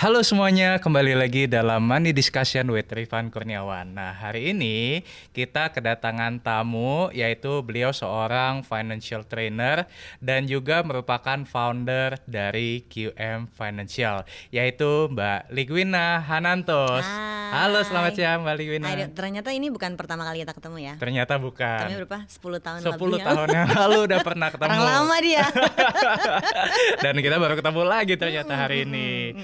Halo semuanya, kembali lagi dalam Money Discussion with Rifan Kurniawan. Nah, hari ini kita kedatangan tamu yaitu beliau seorang financial trainer dan juga merupakan founder dari QM Financial yaitu Mbak Ligwina Hanantos. Hai. Halo, selamat siang Mbak Ligwina. Aduh, ternyata ini bukan pertama kali kita ketemu ya. Ternyata Kami bukan. berapa? 10 tahun 10 lebih. ya. tahun yang lalu udah pernah ketemu. Orang lama dia. Dan kita baru ketemu lagi ternyata hari ini.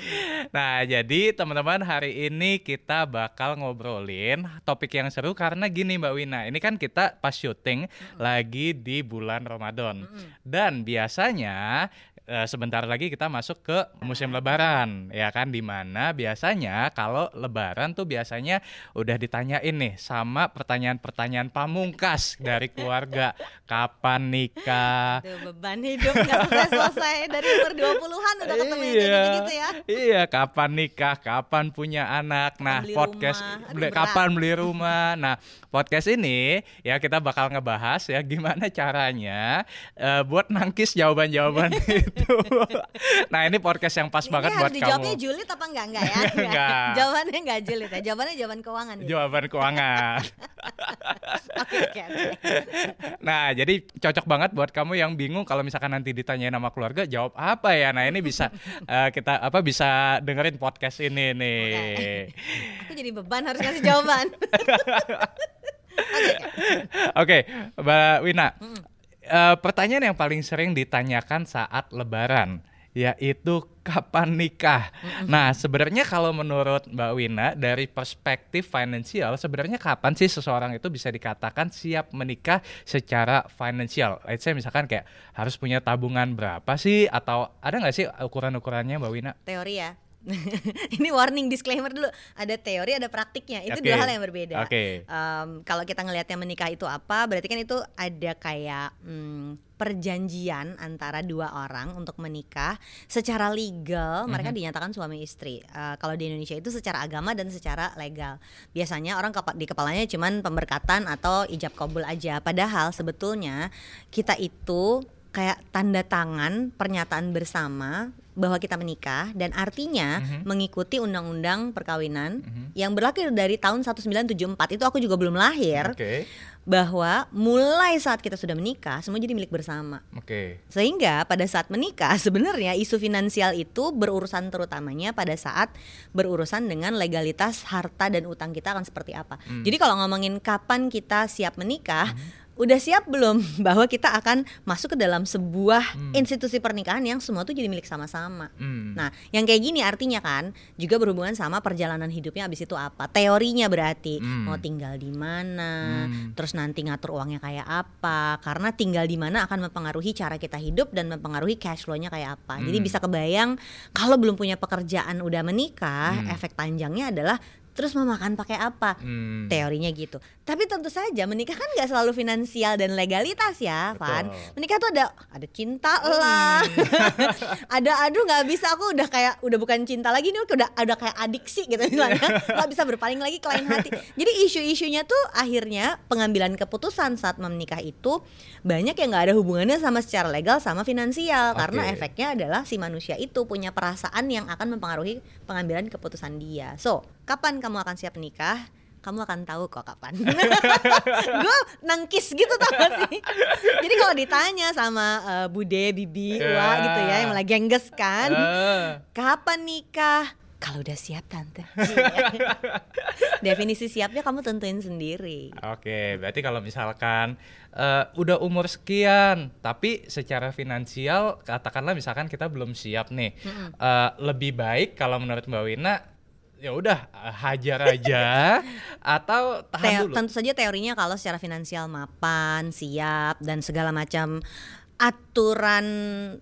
Nah, jadi teman-teman hari ini kita bakal ngobrolin topik yang seru karena gini Mbak Wina. Ini kan kita pas syuting lagi di bulan Ramadan. Dan biasanya eh, sebentar lagi kita masuk ke musim lebaran ya kan di mana biasanya kalau lebaran tuh biasanya udah ditanyain nih sama pertanyaan-pertanyaan pamungkas dari keluarga kapan nikah Tuh beban hidup nggak selesai-selesai dari umur 20-an udah ketemu kayak gitu-gitu ya. Iya, kapan nikah, kapan punya anak. Nah, beli podcast rumah. Aduh, beli- kapan beli rumah. Nah, podcast ini ya kita bakal ngebahas ya gimana caranya eh, buat nangkis jawaban-jawaban itu. Nah, ini podcast yang pas Ini banget buat dijawabnya kamu. julid apa enggak enggak ya? Enggak. Jawabannya enggak julid ya. Jawabannya jawaban keuangan ya. Jawaban keuangan. Oke oke. Nah, jadi cocok banget buat kamu yang bingung kalau misalkan nanti ditanyain sama keluarga jawab apa ya. Nah, ini bisa eh, kita apa bisa dengerin podcast ini nih. Aku jadi beban harus ngasih jawaban. Oke oke. Oke, Mbak Wina. Eh, pertanyaan yang paling sering ditanyakan saat Lebaran yaitu kapan nikah. Nah, sebenarnya kalau menurut Mbak Wina dari perspektif finansial, sebenarnya kapan sih seseorang itu bisa dikatakan siap menikah secara finansial? Let's say misalkan kayak harus punya tabungan berapa sih atau ada nggak sih ukuran-ukurannya Mbak Wina? Teori ya. Ini warning disclaimer dulu. Ada teori, ada praktiknya. Itu Oke. dua hal yang berbeda. Oke. Em, kalau kita ngelihatnya menikah itu apa, berarti kan itu ada kayak hmm, perjanjian antara dua orang untuk menikah secara legal. Mereka Mhm. dinyatakan suami istri. Eh, kalau di Indonesia itu secara agama dan secara legal. Biasanya orang kepa- di kepalanya cuman pemberkatan atau ijab kabul aja. Padahal sebetulnya kita itu kayak tanda tangan pernyataan bersama bahwa kita menikah dan artinya Mhm. mengikuti undang-undang perkawinan Mhm. yang berlaku dari tahun 1974 itu aku juga belum lahir Oke. bahwa mulai saat kita sudah menikah semua jadi milik bersama Oke. sehingga pada saat menikah sebenarnya isu finansial itu berurusan terutamanya pada saat berurusan dengan legalitas harta dan utang kita akan seperti apa Hmm. jadi kalau ngomongin kapan kita siap menikah udah siap belum bahwa kita akan masuk ke dalam sebuah Hmm. institusi pernikahan yang semua tuh jadi milik sama-sama Hmm. Nah, yang kayak gini artinya kan juga berhubungan sama perjalanan hidupnya abis itu apa? Teorinya berarti Hmm. mau tinggal di mana, Hmm. terus nanti ngatur uangnya kayak apa? Karena tinggal di mana akan mempengaruhi cara kita hidup dan mempengaruhi cash flow-nya kayak apa. Jadi Hmm. bisa kebayang kalau belum punya pekerjaan udah menikah, Hmm. efek panjangnya adalah terus mau makan pakai apa? Hmm. Teorinya gitu. Tapi tentu saja menikah kan nggak selalu finansial dan legalitas ya, Van. Betul. Hmm. Menikah tuh ada ada cinta lah. ada aduh nggak bisa aku udah kayak udah bukan cinta lagi nih udah ada kayak adiksi gitu misalnya nggak bisa berpaling lagi ke lain hati jadi isu-isunya tuh akhirnya pengambilan keputusan saat menikah itu banyak yang nggak ada hubungannya sama secara legal sama finansial karena Oke. efeknya adalah si manusia itu punya perasaan yang akan mempengaruhi pengambilan keputusan dia so kapan kamu akan siap menikah kamu akan tahu kok kapan. gue nangkis gitu tau gak sih. Jadi kalau ditanya sama eh, Bude, Bibi, Wah gitu ya yang lagi gengges kan. Ah. Kapan nikah? Kalau udah siap tante. Definisi siapnya kamu tentuin sendiri. Oke, berarti kalau misalkan eh, udah umur sekian, tapi secara finansial katakanlah misalkan kita belum siap nih, eh, lebih baik kalau menurut Mbak Wina ya udah eh, hajar aja atau tahan Teo- dulu. tentu saja teorinya kalau secara finansial mapan, siap dan segala macam aturan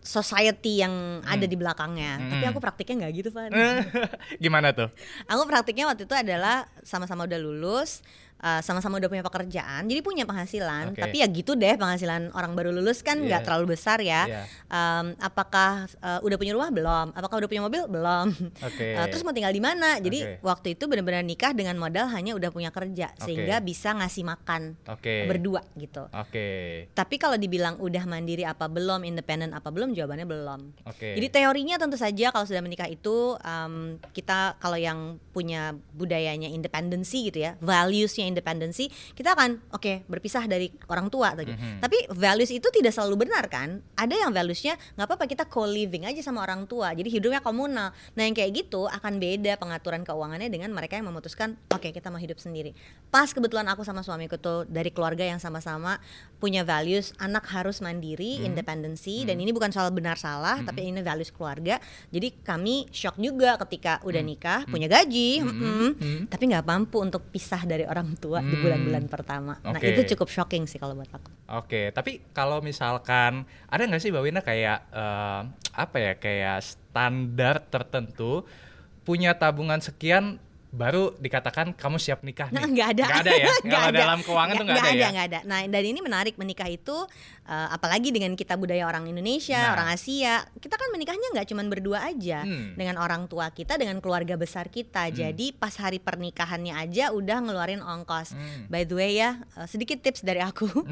society yang ada di belakangnya. Tapi Hmm. aku praktiknya nggak gitu, Van. Gimana tuh? Aku praktiknya waktu itu adalah sama-sama udah lulus, uh, sama-sama udah punya pekerjaan, jadi punya penghasilan. Oke. Tapi ya gitu deh penghasilan orang baru lulus kan nggak Iya. terlalu besar ya. Iya. Um, apakah uh, udah punya rumah belum? Apakah udah punya mobil belum? Oke. Uh, terus mau tinggal di mana? Jadi Oke. waktu itu benar-benar nikah dengan modal hanya udah punya kerja Oke. sehingga bisa ngasih makan Oke. berdua gitu. Oke. Tapi kalau dibilang udah mandiri apa belum, independen apa belum, jawabannya belum. Oke. Jadi teorinya tentu saja kalau sudah menikah itu um, kita kalau yang punya budayanya independensi gitu ya, valuesnya independensi, kita akan oke berpisah dari orang tua tadi. Mhm. Tapi values itu tidak selalu benar kan? Ada yang valuesnya nggak apa-apa kita co-living aja sama orang tua, jadi hidupnya komunal. Nah yang kayak gitu akan beda pengaturan keuangannya dengan mereka yang memutuskan oke kita mau hidup sendiri. Pas kebetulan aku sama suamiku tuh dari keluarga yang sama-sama punya values anak harus mandiri, Hmm. independensi dan ini bukan soal benar salah tapi ini values keluarga. Jadi kami shock juga ketika udah nikah, punya gaji, mm-mm, Hmm. tapi nggak mampu untuk pisah dari orang tua di Hmm. bulan-bulan pertama. Nah Oke. itu cukup shocking sih kalau buat aku. Oke, tapi kalau misalkan ada nggak sih Mbak Wina kayak eh, apa ya kayak standar tertentu punya tabungan sekian baru dikatakan kamu siap nikah nih? Nah, nggak ada. Nggak ada ya? Kalau ada. dalam keuangan tuh nggak ada, ya? nggak ada. Nah, dan ini menarik menikah itu eh, apalagi dengan kita budaya orang Indonesia, Nah. orang Asia, kita kan menikahnya nggak cuma berdua aja Hmm. dengan orang tua kita, dengan keluarga besar kita. Jadi pas hari pernikahannya aja udah ngeluarin ongkos. Hmm. By the way ya, eh, sedikit tips dari aku.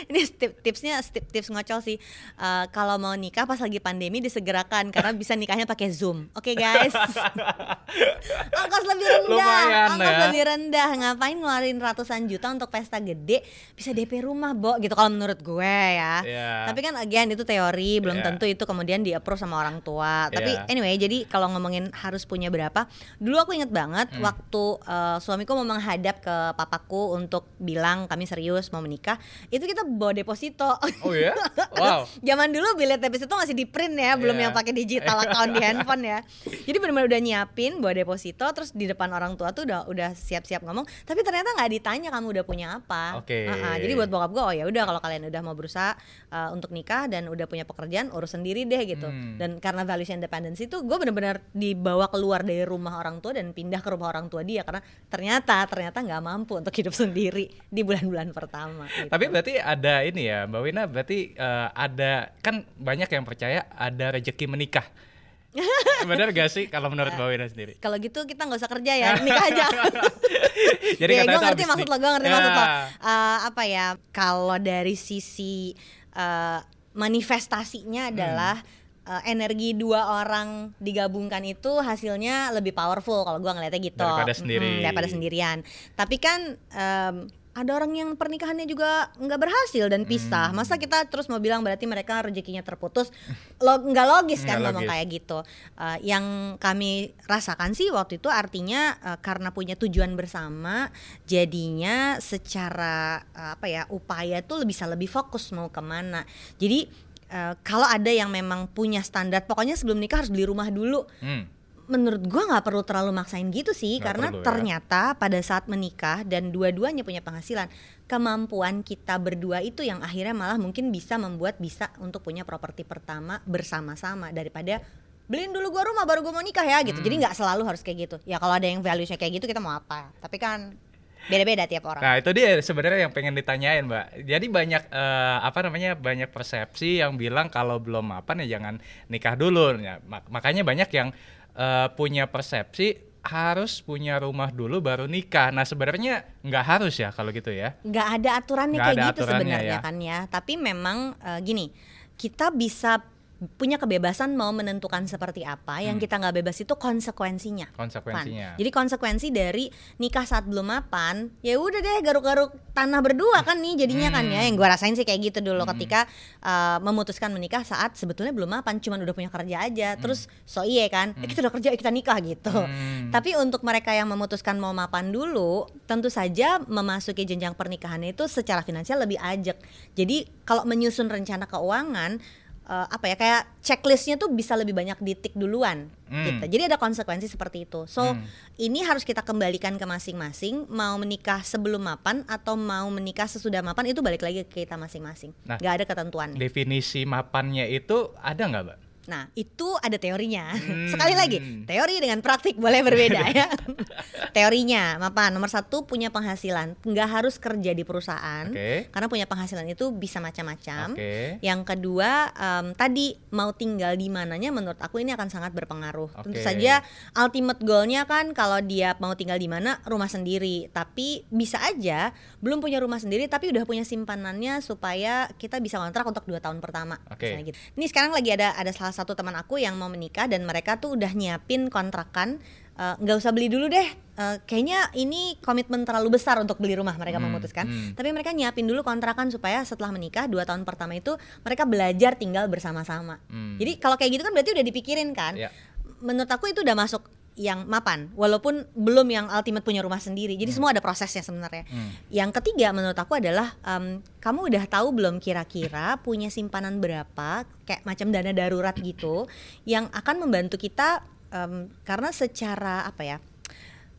ini tip, tipsnya tip, tips ngocol sih. Eh, kalau mau nikah pas lagi pandemi disegerakan karena bisa nikahnya pakai zoom. Oke guys? Ongkos lebih rendah. Lumayan ongkos ya. lebih rendah. Ngapain ngeluarin ratusan juta untuk pesta gede? Bisa DP rumah bo gitu kalau menurut gue ya. Iya. tapi kan again itu teori. Belum Iya. tentu itu kemudian di approve sama orang tua. Tapi Iya. anyway jadi kalau ngomongin harus punya berapa? Dulu aku inget banget Hmm. waktu eh, suamiku mau menghadap ke papaku untuk bilang kami serius mau menikah. Itu kita bawa deposito Oh ya? Wow. Zaman dulu bilet deposito masih di print ya, belum Iya. yang pakai digital account di handphone ya. Jadi benar-benar udah nyiapin bawa deposito, terus di depan orang tua tuh udah udah siap-siap ngomong. Tapi ternyata nggak ditanya kamu udah punya apa. Oke. Ah, ah. jadi buat bokap gue, oh ya udah kalau kalian udah mau berusaha uh, untuk nikah dan udah punya pekerjaan, urus sendiri deh gitu. Hmm. Dan karena values independency itu gue benar-benar dibawa keluar dari rumah orang tua dan pindah ke rumah orang tua dia karena ternyata ternyata nggak mampu untuk hidup sendiri di bulan-bulan pertama. gitu. Tapi berarti ada ini ya, Mbak Wina berarti eh, ada kan banyak yang percaya ada rezeki menikah. Benar gak sih kalau menurut Mbak Wina sendiri? kalau gitu kita nggak usah kerja ya nikah aja Jadi ya, katanya gue ngerti maksud lo, gue ngerti Ya. maksud lo. Eh, apa ya? Kalau dari sisi eh, manifestasinya Hmm. adalah eh, energi dua orang digabungkan itu hasilnya lebih powerful kalau gue ngeliatnya gitu. Daripada sendiri. daripada sendirian. Tapi kan em, ada orang yang pernikahannya juga nggak berhasil dan pisah. Hmm. Masa kita terus mau bilang berarti mereka rezekinya terputus? Lo nggak logis kan ngomong kayak gitu. Eh, yang kami rasakan sih waktu itu artinya eh, karena punya tujuan bersama, jadinya secara eh, apa ya upaya tuh bisa lebih fokus mau ke mana. Jadi eh, kalau ada yang memang punya standar, pokoknya sebelum nikah harus beli rumah dulu. Hmm. Menurut gua nggak perlu terlalu maksain gitu sih, Nggak karena perlu ya. ternyata pada saat menikah dan dua-duanya punya penghasilan, kemampuan kita berdua itu yang akhirnya malah mungkin bisa membuat bisa untuk punya properti pertama bersama-sama daripada beliin dulu gua rumah baru gua mau nikah ya gitu. Jadi nggak selalu harus kayak gitu. Ya kalau ada yang valuesnya kayak gitu kita mau apa? Tapi kan beda-beda tiap orang. Nah itu dia sebenarnya yang pengen ditanyain mbak. Jadi banyak eh, apa namanya banyak persepsi yang bilang kalau belum mapan ya jangan nikah dulu. Ya, mak- makanya banyak yang eh, punya persepsi harus punya rumah dulu baru nikah. Nah sebenarnya nggak harus ya kalau gitu ya. nggak ada aturannya Nggak kayak ada gitu aturannya sebenarnya ya. kan ya tapi memang eh, gini kita bisa punya kebebasan mau menentukan seperti apa yang kita nggak bebas itu konsekuensinya Hmm. Konsekuensinya. Fan. jadi konsekuensi dari nikah saat belum mapan ya udah deh garuk-garuk tanah berdua kan nih jadinya kan ya Hmm. yang gua rasain sih kayak gitu dulu ketika eh, memutuskan menikah saat sebetulnya belum mapan cuman udah punya kerja aja terus so iya kan eh, kita udah kerja kita nikah gitu Hmm. tapi untuk mereka yang memutuskan mau mapan dulu, tentu saja memasuki jenjang pernikahannya itu secara finansial lebih ajak. Jadi kalau menyusun rencana keuangan eh, apa ya kayak checklistnya tuh bisa lebih banyak ditik duluan Hmm. gitu. Jadi ada konsekuensi seperti itu. So Hmm. ini harus kita kembalikan ke masing-masing. Mau menikah sebelum mapan atau mau menikah sesudah mapan itu balik lagi ke kita masing-masing. Nah, Gak ada ketentuannya. Definisi mapannya itu ada nggak mbak? Nah, itu ada teorinya. Hmm. Sekali lagi, teori dengan praktik boleh berbeda ya. Teorinya, apa? Nomor satu punya penghasilan, nggak harus kerja di perusahaan, Oke. karena punya penghasilan itu bisa macam-macam. Oke. Yang kedua, em, tadi mau tinggal di mananya, menurut aku ini akan sangat berpengaruh. Tentu Oke. saja, ultimate goalnya kan kalau dia mau tinggal di mana, rumah sendiri. Tapi bisa aja belum punya rumah sendiri, tapi udah punya simpanannya supaya kita bisa kontrak untuk dua tahun pertama. Misalnya gitu. Ini sekarang lagi ada ada salah satu teman aku yang mau menikah dan mereka tuh udah nyiapin kontrakan eh, nggak usah beli dulu deh Eh, kayaknya ini komitmen terlalu besar untuk beli rumah mereka Hmm, memutuskan hmm. tapi mereka nyiapin dulu kontrakan supaya setelah menikah dua tahun pertama itu mereka belajar tinggal bersama-sama Hmm. jadi kalau kayak gitu kan berarti udah dipikirin kan Ya. menurut aku itu udah masuk yang mapan walaupun belum yang ultimate punya rumah sendiri. Jadi semua ada prosesnya sebenarnya. Hmm. yang ketiga menurut aku adalah em, kamu udah tahu belum kira-kira punya simpanan berapa kayak macam dana darurat gitu yang akan membantu kita em, karena secara apa ya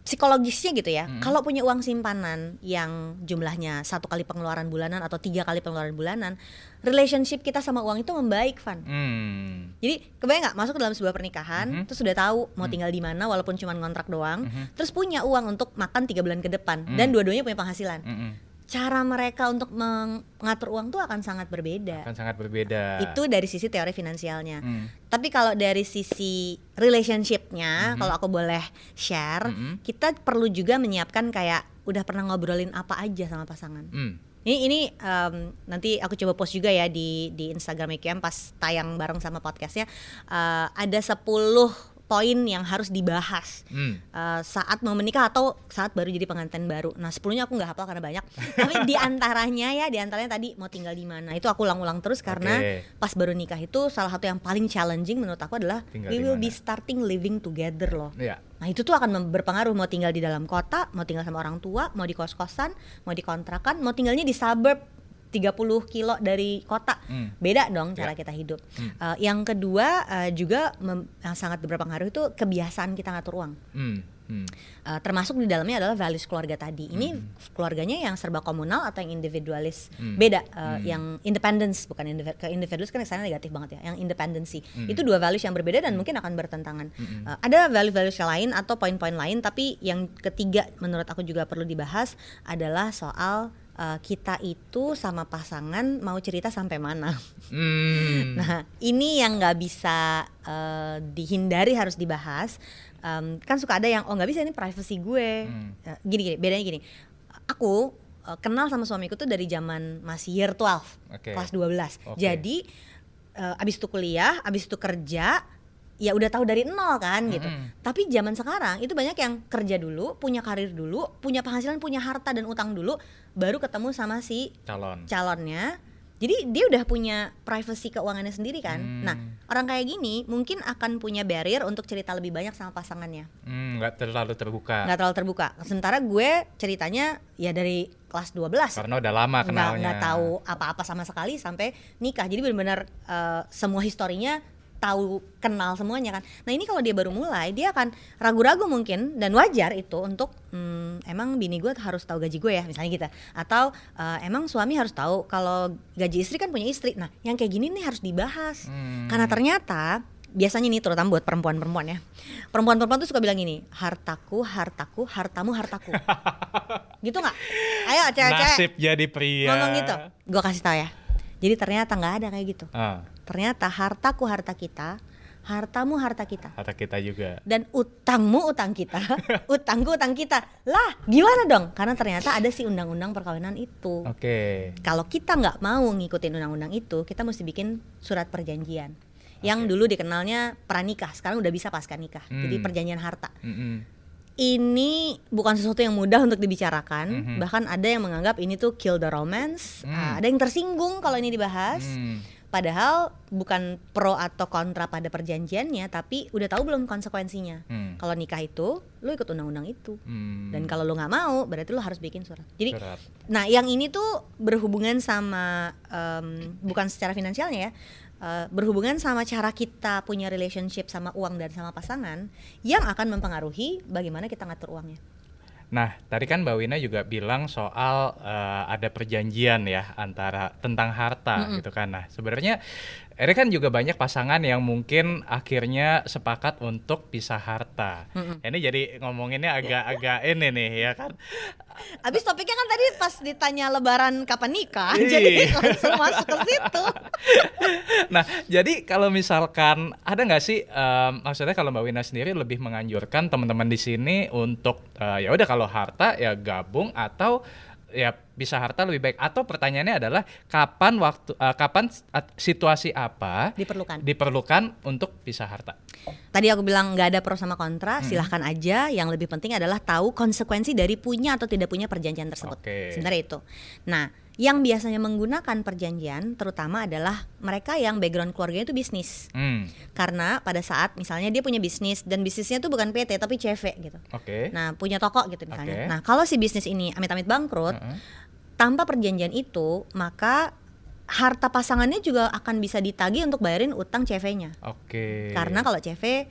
psikologisnya gitu ya Hmm. kalau punya uang simpanan yang jumlahnya satu kali pengeluaran bulanan atau tiga kali pengeluaran bulanan relationship kita sama uang itu membaik Van Hmm. jadi kebayang nggak masuk ke dalam sebuah pernikahan Mhm. terus udah tahu mau tinggal di mana walaupun cuma kontrak doang Mhm. terus punya uang untuk makan tiga bulan ke depan Hmm. dan dua-duanya punya penghasilan Mm-mm. Cara mereka untuk meng- mengatur uang tuh akan sangat berbeda. Akan sangat berbeda. Itu dari sisi teori finansialnya. Hmm. Tapi kalau dari sisi relationshipnya, Mhm. kalau aku boleh share, Mhm. kita perlu juga menyiapkan kayak udah pernah ngobrolin apa aja sama pasangan. Hmm. Ini ini em, nanti aku coba post juga ya di di Instagram IKM pas tayang bareng sama podcastnya. Eh, ada 10 poin yang harus dibahas Hmm. eh, saat mau menikah atau saat baru jadi pengantin baru. Nah, sepuluhnya aku nggak hafal karena banyak. Tapi di antaranya ya, di antaranya tadi mau tinggal di mana. Itu aku ulang-ulang terus karena Oke. pas baru nikah itu salah satu yang paling challenging menurut aku adalah Tinggal we will be starting living together loh. Ya. Nah, itu tuh akan berpengaruh mau tinggal di dalam kota, mau tinggal sama orang tua, mau di kos-kosan, mau di kontrakan, mau tinggalnya di suburb 30 kilo dari kota. Hmm. Beda dong cara Ya. kita hidup. Hmm. Eh, yang kedua eh, juga mem- yang sangat berpengaruh itu kebiasaan kita ngatur uang. Hmm. Hmm. Uh, termasuk di dalamnya adalah values keluarga tadi. Ini keluarganya yang serba komunal atau yang individualis. Hmm. Beda uh, Hmm. yang independence bukan individ ke individualis kan kesannya negatif banget ya. Yang independency. Hmm. Itu dua values yang berbeda dan mungkin akan bertentangan. Hmm. Uh, ada value-values yang lain atau poin-poin lain tapi yang ketiga menurut aku juga perlu dibahas adalah soal uh, kita itu sama pasangan mau cerita sampai mana. Hmm. Nah, ini yang nggak bisa eh, dihindari harus dibahas. Em, kan suka ada yang oh nggak bisa ini privacy gue. Hmm. Eh, gini gini, bedanya gini. Aku eh, kenal sama suamiku tuh dari zaman masih year 12, Oke. kelas 12. Oke. Jadi eh, abis itu kuliah, abis itu kerja, ya udah tahu dari nol kan gitu. Tapi zaman sekarang itu banyak yang kerja dulu, punya karir dulu, punya penghasilan, punya harta dan utang dulu, baru ketemu sama si Calon. calonnya. Jadi dia udah punya privacy keuangannya sendiri kan. Hmm. Nah, orang kayak gini mungkin akan punya barrier untuk cerita lebih banyak sama pasangannya. Hmm, nggak terlalu terbuka. nggak terlalu terbuka. Sementara gue ceritanya ya dari kelas 12. Karena udah lama kenalnya. nggak tahu apa-apa sama sekali sampai nikah. Jadi benar-benar eh, semua historinya tahu kenal semuanya kan. Nah ini kalau dia baru mulai dia akan ragu-ragu mungkin dan wajar itu untuk "Hmm, emang bini gue harus tahu gaji gue ya misalnya gitu. Atau eh, emang suami harus tahu kalau gaji istri kan punya istri. Nah yang kayak gini nih harus dibahas Hmm. karena ternyata biasanya nih terutama buat perempuan-perempuan ya perempuan-perempuan tuh suka bilang gini hartaku hartaku hartamu hartaku gitu nggak ayo cewek-cewek Nasib jadi pria. ngomong gitu gue kasih tau ya jadi ternyata nggak ada kayak gitu Ah, ternyata hartaku harta kita hartamu harta kita kata kita juga. dan utangmu utang kita utangku utang kita lah gimana dong karena ternyata ada si undang-undang perkawinan itu Oke. kalau kita nggak mau ngikutin undang-undang itu kita mesti bikin surat perjanjian yang Oke. dulu dikenalnya pranikah sekarang udah bisa pasca nikah jadi Hmm. perjanjian harta Mm-mm. Ini bukan sesuatu yang mudah untuk dibicarakan Mhm. bahkan ada yang menganggap ini tuh kill the romance Hmm. Ah, ada yang tersinggung kalau ini dibahas Hmm. padahal bukan pro atau kontra pada perjanjiannya tapi udah tahu belum konsekuensinya Hmm. kalau nikah itu lu ikut undang-undang itu Hmm. dan kalau lu nggak mau berarti lu harus bikin surat jadi Surat. Nah, yang ini tuh berhubungan sama em, bukan secara finansialnya ya, eh, berhubungan sama cara kita punya relationship sama uang dan sama pasangan yang akan mempengaruhi bagaimana kita ngatur uangnya. Nah, tadi kan Mbak Wina juga bilang soal eh, ada perjanjian ya antara tentang harta Mm-mm. gitu kan. Nah, sebenarnya Ini kan juga banyak pasangan yang mungkin akhirnya sepakat untuk pisah harta. Ini jadi ngomonginnya agak-agak ini nih ya kan. Abis topiknya kan tadi pas ditanya lebaran kapan nikah, Ih. jadi langsung masuk ke situ. Nah, jadi kalau misalkan ada nggak sih em, maksudnya kalau Mbak Wina sendiri lebih menganjurkan teman-teman di sini untuk eh, ya udah kalau harta ya gabung atau ya bisa harta lebih baik atau pertanyaannya adalah kapan waktu eh, kapan situasi apa Diperlukan. diperlukan untuk pisah harta. Tadi aku bilang nggak ada pro sama kontra, silahkan aja. Yang lebih penting adalah tahu konsekuensi dari punya atau tidak punya perjanjian tersebut. Oke. Sebenarnya itu. Nah, yang biasanya menggunakan perjanjian terutama adalah mereka yang background keluarganya itu bisnis. Hmm, Karena pada saat misalnya dia punya bisnis dan bisnisnya tuh bukan PT tapi CV gitu. oke. Nah, punya toko gitu misalnya. Oke. Nah, kalau si bisnis ini amit-amit bangkrut, Heeh. tanpa perjanjian itu, maka harta pasangannya juga akan bisa ditagih untuk bayarin utang CV-nya. Oke. Karena kalau CV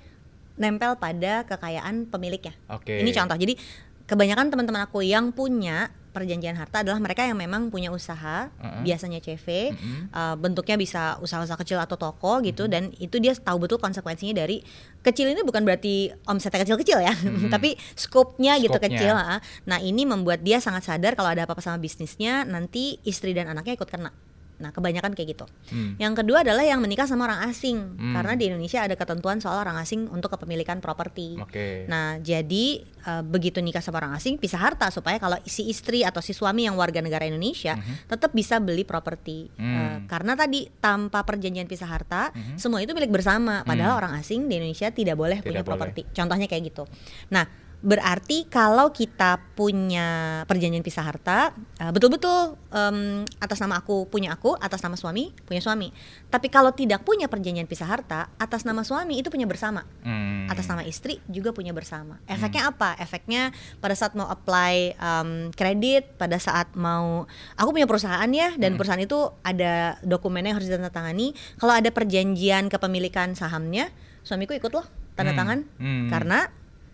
nempel pada kekayaan pemiliknya. Oke. Ini contoh. Jadi kebanyakan teman-teman aku yang punya perjanjian harta adalah mereka yang memang punya usaha, Heeh. biasanya CV, Mm-mm. uh, bentuknya bisa usaha-usaha kecil atau toko gitu dan itu dia tahu betul konsekuensinya dari kecil ini bukan berarti omsetnya kecil-kecil ya, tapi skopnya gitu kecil. ah. Nah ini membuat dia sangat sadar kalau ada apa-apa sama bisnisnya nanti istri dan anaknya ikut kena. Nah kebanyakan kayak gitu. Hmm. Yang kedua adalah yang menikah sama orang asing Hmm. karena di Indonesia ada ketentuan soal orang asing untuk kepemilikan properti. Oke. Nah, jadi eh, begitu nikah sama orang asing pisah harta supaya kalau si istri atau si suami yang warga negara Indonesia tetap bisa beli properti. Mhm. Hmm. Eh, karena tadi tanpa perjanjian pisah harta semua itu milik bersama. Padahal orang asing di Indonesia tidak boleh Tidak punya properti. Contohnya kayak gitu. Nah, berarti kalau kita punya perjanjian pisah harta, eh, betul-betul em, atas nama aku punya aku, atas nama suami punya suami. Tapi kalau tidak punya perjanjian pisah harta, atas nama suami itu punya bersama Hmm. atas nama istri juga punya bersama. Efeknya apa? Efeknya pada saat mau apply um, kredit, pada saat mau aku punya perusahaan ya dan perusahaan itu ada dokumennya yang harus ditandatangani. Kalau ada perjanjian kepemilikan sahamnya, suamiku ikut loh tanda Hmm. tangan Hmm. karena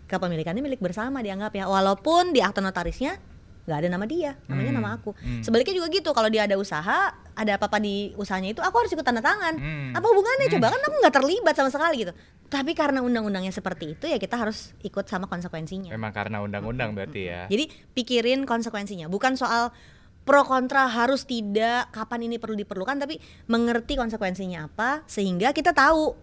kepemilikannya milik bersama dianggap ya. Walaupun di akte notarisnya nggak ada nama dia, namanya Hmm. nama aku. Hmm. Sebaliknya juga gitu, kalau dia ada usaha, ada apa-apa di usahanya itu, aku harus ikut tanda tangan. Hmm. Apa hubungannya? Coba kan aku nggak terlibat sama sekali gitu. Tapi karena undang-undangnya seperti itu ya kita harus ikut sama konsekuensinya. Memang karena undang-undang berarti ya. Jadi pikirin konsekuensinya, bukan soal pro kontra harus tidak, kapan ini perlu diperlukan, tapi mengerti konsekuensinya apa sehingga kita tahu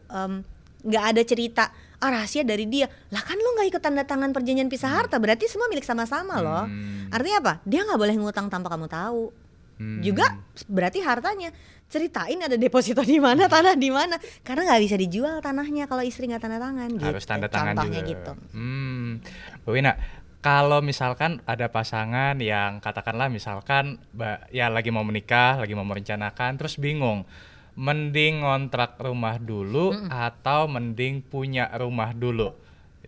nggak ada cerita ah rahasia dari dia. Lah kan lu nggak ikut tanda tangan perjanjian pisah harta berarti semua milik sama-sama loh. Hmm. artinya apa? Dia nggak boleh ngutang tanpa kamu tahu. Hmm. juga berarti hartanya. Ceritain ada deposito di mana tanah di mana. Karena nggak bisa dijual tanahnya kalau istri nggak tanda tangan gitu. Harus tanda tangan contohnya juga. gitu. Hmm. Bu Wina, kalau misalkan ada pasangan yang katakanlah misalkan ya lagi mau menikah, lagi mau merencanakan, terus bingung, mending ngontrak rumah dulu atau mending punya rumah dulu.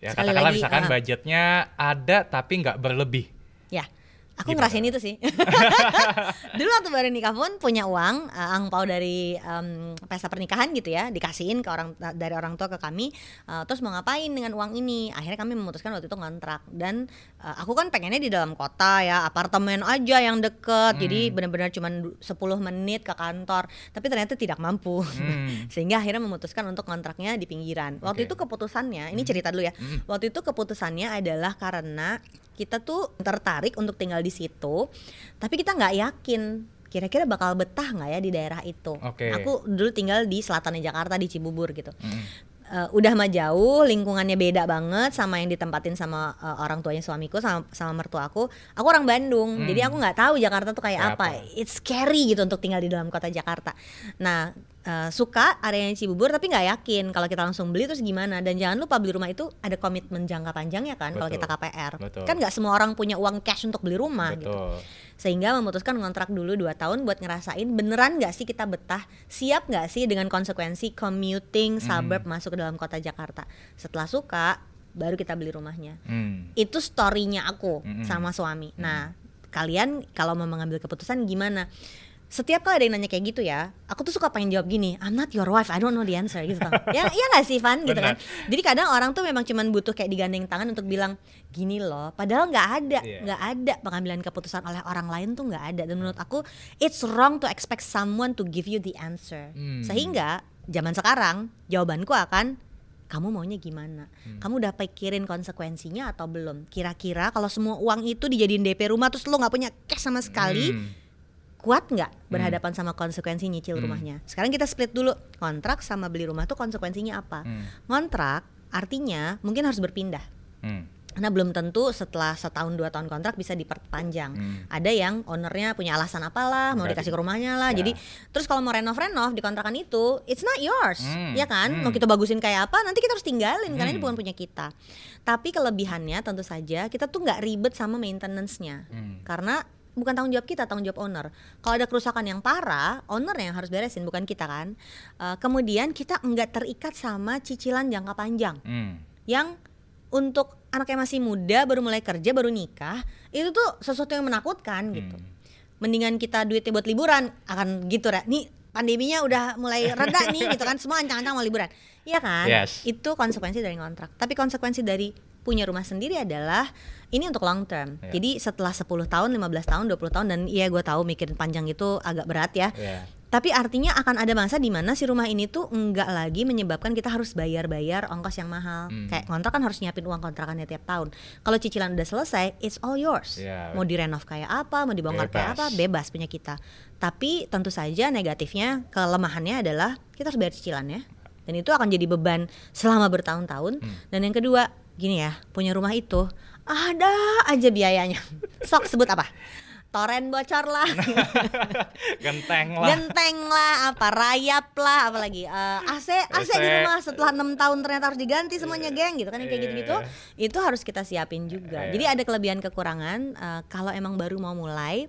Ya Sekali katakanlah lagi, misalkan ah. budgetnya ada tapi nggak berlebih. Ya, aku Gimana? ngerasain itu sih. Dulu waktu baru nikah pun punya uang, uh, angpau dari em, pesta pernikahan gitu ya, dikasihin ke orang dari orang tua ke kami. uh, terus mau ngapain dengan uang ini? Akhirnya kami memutuskan waktu itu ngontrak dan uh, aku kan pengennya di dalam kota ya, apartemen aja yang deket. Jadi benar-benar cuma 10 menit ke kantor. Tapi ternyata tidak mampu. Hmm. Sehingga akhirnya memutuskan untuk kontraknya di pinggiran. Waktu Oke. itu keputusannya, ini cerita dulu ya. Waktu itu keputusannya adalah karena kita tuh tertarik untuk tinggal di situ, tapi kita nggak yakin kira-kira bakal betah nggak ya di daerah itu. Oke. Aku dulu tinggal di selatannya Jakarta di Cibubur gitu. Hmm. Eh, udah mah jauh, lingkungannya beda banget sama yang ditempatin sama eh, orang tuanya suamiku sama sama mertua aku. Aku orang Bandung, Hmm. jadi aku nggak tahu Jakarta tuh kayak Kayak apa. apa. It's scary gitu untuk tinggal di dalam kota Jakarta. Nah, eh, suka areanya Cibubur tapi nggak yakin kalau kita langsung beli terus gimana. Dan jangan lupa beli rumah itu ada komitmen jangka panjangnya kan kalau kita KPR. Betul. Kan nggak semua orang punya uang cash untuk beli rumah gitu Betul. sehingga memutuskan ngontrak dulu 2 tahun buat ngerasain beneran nggak sih kita betah siap nggak sih dengan konsekuensi commuting suburb masuk ke dalam kota Jakarta setelah suka baru kita beli rumahnya Hmm. itu storynya aku Mm-mm. sama suami nah kalian kalau mau mengambil keputusan gimana setiap kali ada yang nanya kayak gitu ya, aku tuh suka pengen jawab gini, I'm not your wife, I don't know the answer gitu. ya, iya gak sih Van gitu kan? Jadi kadang orang tuh memang cuman butuh kayak digandeng tangan untuk bilang gini loh, padahal nggak ada, Iya. nggak ada pengambilan keputusan oleh orang lain tuh nggak ada. Dan menurut aku it's wrong to expect someone to give you the answer. Hmm. Sehingga zaman sekarang jawabanku akan kamu maunya gimana? Hmm. Kamu udah pikirin konsekuensinya atau belum? Kira-kira kalau semua uang itu dijadiin DP rumah terus lo nggak punya cash sama sekali, Hmm. Kuat nggak berhadapan sama konsekuensi nyicil Hmm. rumahnya? Sekarang kita split dulu kontrak sama beli rumah tuh konsekuensinya apa? Hmm. Kontrak artinya mungkin harus berpindah. Hmm. Karena belum tentu setelah setahun dua tahun kontrak bisa diperpanjang. Hmm. Ada yang ownernya punya alasan apalah, mau Berarti- dikasih ke rumahnya lah. Ya. Jadi terus kalau mau renov renov di kontrakan itu, it's not yours, Hmm, ya kan? hmm. Mau kita bagusin kayak apa, nanti kita harus tinggalin karena ini Hmm. bukan punya kita. Tapi kelebihannya tentu saja kita tuh nggak ribet sama maintenance-nya, Hmm. karena bukan tanggung jawab kita, tanggung jawab owner. Kalau ada kerusakan yang parah, owner yang harus beresin, bukan kita kan. Eh, kemudian kita nggak terikat sama cicilan jangka panjang Hmm. yang untuk anak yang masih muda baru mulai kerja baru nikah itu tuh sesuatu yang menakutkan gitu Hmm. mendingan kita duitnya buat liburan akan gitu ya nih pandeminya udah mulai reda nih gitu kan semua ancang-ancang mau liburan Iya kan Yes. itu konsekuensi dari kontrak tapi konsekuensi dari punya rumah sendiri adalah ini untuk long term Iya. jadi setelah 10 tahun 15 tahun 20 tahun dan iya gue tahu mikirin panjang itu agak berat ya Ya. tapi artinya akan ada masa di mana si rumah ini tuh enggak lagi menyebabkan kita harus bayar-bayar ongkos yang mahal. Hmm. Kayak kontrak kan harus nyiapin uang kontrakannya tiap tahun. Kalau cicilan udah selesai, it's all yours. Ya. Mau direnov kayak apa, mau dibongkar kayak apa, Bebas. bebas punya kita. Tapi tentu saja negatifnya, kelemahannya adalah kita harus bayar cicilannya. Dan itu akan jadi beban selama bertahun-tahun. Hmm. Dan yang kedua, gini ya, punya rumah itu ada aja biayanya. Sok sebut apa? Toren bocor lah. Genteng lah. genteng lah apa rayap lah apalagi Eh, AC AC di rumah setelah enam tahun ternyata harus diganti semuanya geng gitu kan yang kayak Iya. gitu-gitu itu harus kita siapin juga Iya. jadi ada kelebihan kekurangan eh, kalau emang baru mau mulai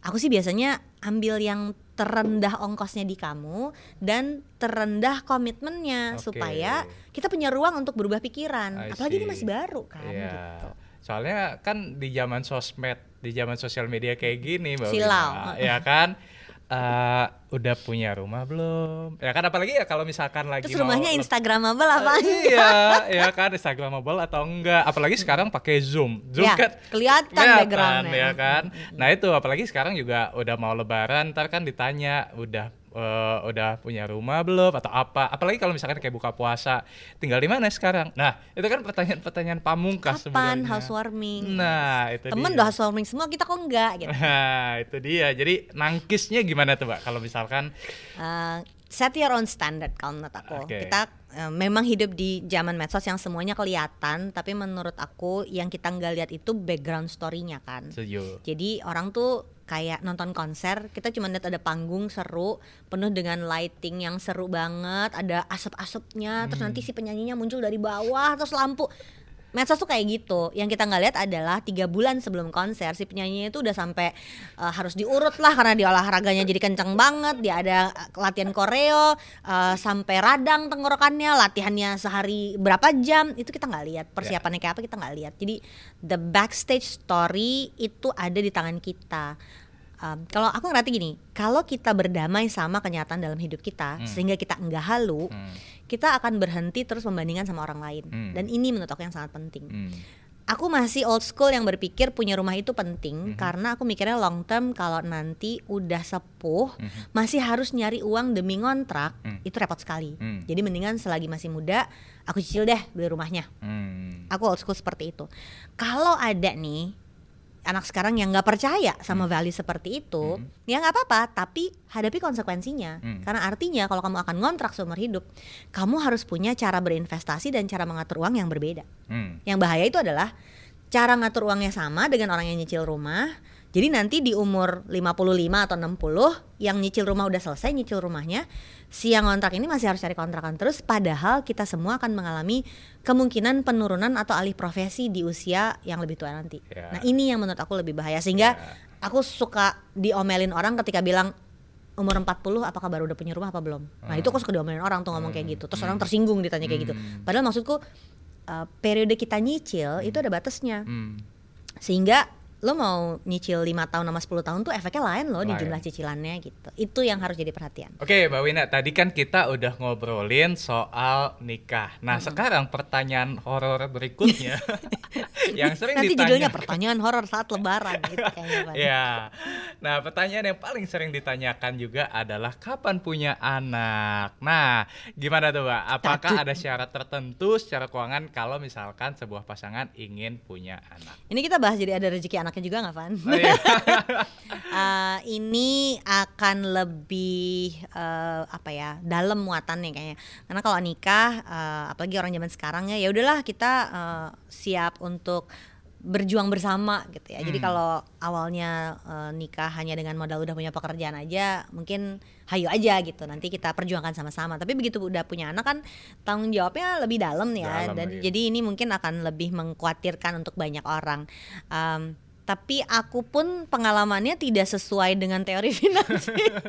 aku sih biasanya ambil yang terendah ongkosnya di kamu dan terendah komitmennya Oke. supaya kita punya ruang untuk berubah pikiran I apalagi ini masih baru kan Iya. gitu Soalnya kan di zaman sosmed, di zaman sosial media kayak gini, Mbak Silau. Ya kan? Eh, udah punya rumah belum? Ya kan apalagi ya kalau misalkan lagi terus mau rumahnya lep- instagramable apa iya, ya kan Instagramable atau enggak? Apalagi sekarang pakai Zoom. Zoom Ya, kan kelihatan kelihatan, backgroundnya. ya kan. Nah, itu apalagi sekarang juga udah mau lebaran, ntar kan ditanya udah eh, udah punya rumah belum atau apa? Apalagi kalau misalkan kayak buka puasa, tinggal di mana sekarang? Nah, itu kan pertanyaan-pertanyaan pamungkas kapan sebenarnya. housewarming Nah, itu temen dia. udah housewarming semua kita kok enggak gitu Nah, itu dia. Jadi nangkisnya gimana tuh, Mbak? Kalau misalkan Uh, set your own standard kalau menurut aku Oke. kita uh, memang hidup di zaman medsos yang semuanya kelihatan tapi menurut aku yang kita nggak lihat itu background story-nya kan setuju. jadi orang tuh kayak nonton konser kita cuma lihat ada panggung seru penuh dengan lighting yang seru banget ada asap-asapnya terus nanti si penyanyinya muncul dari bawah terus lampu medsos tuh kayak gitu. Yang kita nggak lihat adalah tiga bulan sebelum konser si penyanyinya itu udah sampai uh, harus diurut lah karena dia olahraganya jadi kenceng banget dia ada uh, latihan koreo uh, sampai radang tenggorokannya latihannya sehari berapa jam itu kita nggak lihat. Persiapannya kayak apa kita nggak lihat. Jadi the backstage story itu ada di tangan kita Um, kalau aku ngerti gini, kalau kita berdamai sama kenyataan dalam hidup kita, Hmm. sehingga kita enggak halu, Hmm. kita akan berhenti terus membandingkan sama orang lain. Hmm. Dan ini menurut aku yang sangat penting. Hmm. Aku masih old school yang berpikir punya rumah itu penting Mhm. karena aku mikirnya long term kalau nanti udah sepuh Mhm. masih harus nyari uang demi ngontrak Hmm. itu repot sekali. Hmm. Jadi mendingan selagi masih muda aku cicil deh beli rumahnya. Hmm. Aku old school seperti itu. Kalau ada nih anak sekarang yang nggak percaya sama value seperti itu, Hmm. ya nggak apa-apa. Tapi hadapi konsekuensinya. Hmm. Karena artinya kalau kamu akan ngontrak seumur hidup, kamu harus punya cara berinvestasi dan cara mengatur uang yang berbeda. Hmm. Yang bahaya itu adalah cara ngatur uangnya sama dengan orang yang nyicil rumah. Jadi nanti di umur 55 atau 60 yang nyicil rumah udah selesai nyicil rumahnya, si yang ngontrak ini masih harus cari kontrakan terus padahal kita semua akan mengalami kemungkinan penurunan atau alih profesi di usia yang lebih tua nanti. Ya. Nah, ini yang menurut aku lebih bahaya sehingga Ya. aku suka diomelin orang ketika bilang umur 40 apakah baru udah punya rumah apa belum? Nah, itu aku suka diomelin orang tuh ngomong kayak gitu. Terus orang tersinggung ditanya kayak gitu. Hmm. Padahal maksudku uh, periode kita nyicil itu ada batasnya Hmm. sehingga lo mau nyicil 5 tahun sama 10 tahun tuh efeknya lain loh di Lain. jumlah cicilannya gitu. Itu yang harus jadi perhatian. Oke, Mbak Wina, tadi kan kita udah ngobrolin soal nikah. Nah, sekarang pertanyaan horor berikutnya yang sering Nanti ditanya. judulnya pertanyaan horor saat lebaran gitu kayaknya. Ya. Nah, pertanyaan yang paling sering ditanyakan juga adalah kapan punya anak. Nah, gimana tuh, Mbak? Apakah Takut. ada syarat tertentu secara keuangan kalau misalkan sebuah pasangan ingin punya anak? Ini kita bahas jadi ada rezeki anaknya juga nggak Van? Oh, iya. Eh, ini akan lebih eh, apa ya dalam muatannya kayaknya karena kalau nikah eh, apalagi orang zaman sekarang ya ya udahlah kita eh, siap untuk berjuang bersama gitu ya jadi Hmm. kalau awalnya eh, nikah hanya dengan modal udah punya pekerjaan aja mungkin hayu aja gitu nanti kita perjuangkan sama-sama tapi begitu udah punya anak kan tanggung jawabnya lebih dalam ya Dalam dan lagi. jadi ini mungkin akan lebih mengkhawatirkan untuk banyak orang Em, tapi aku pun pengalamannya tidak sesuai dengan teori finansial.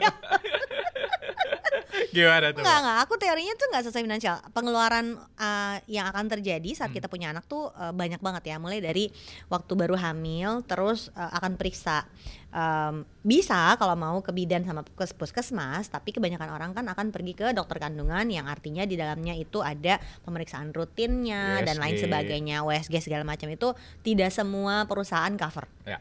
Gimana tuh? Enggak, enggak. Aku teorinya tuh enggak sesuai finansial. Pengeluaran uh, yang akan terjadi saat Hmm. kita punya anak tuh uh, banyak banget ya. Mulai dari waktu baru hamil, terus uh, akan periksa. Um, bisa kalau mau ke bidan sama pukes- puskesmas, tapi kebanyakan orang kan akan pergi ke dokter kandungan yang artinya di dalamnya itu ada pemeriksaan rutinnya dan lain USG. sebagainya, USG segala macam itu tidak semua perusahaan cover Ya.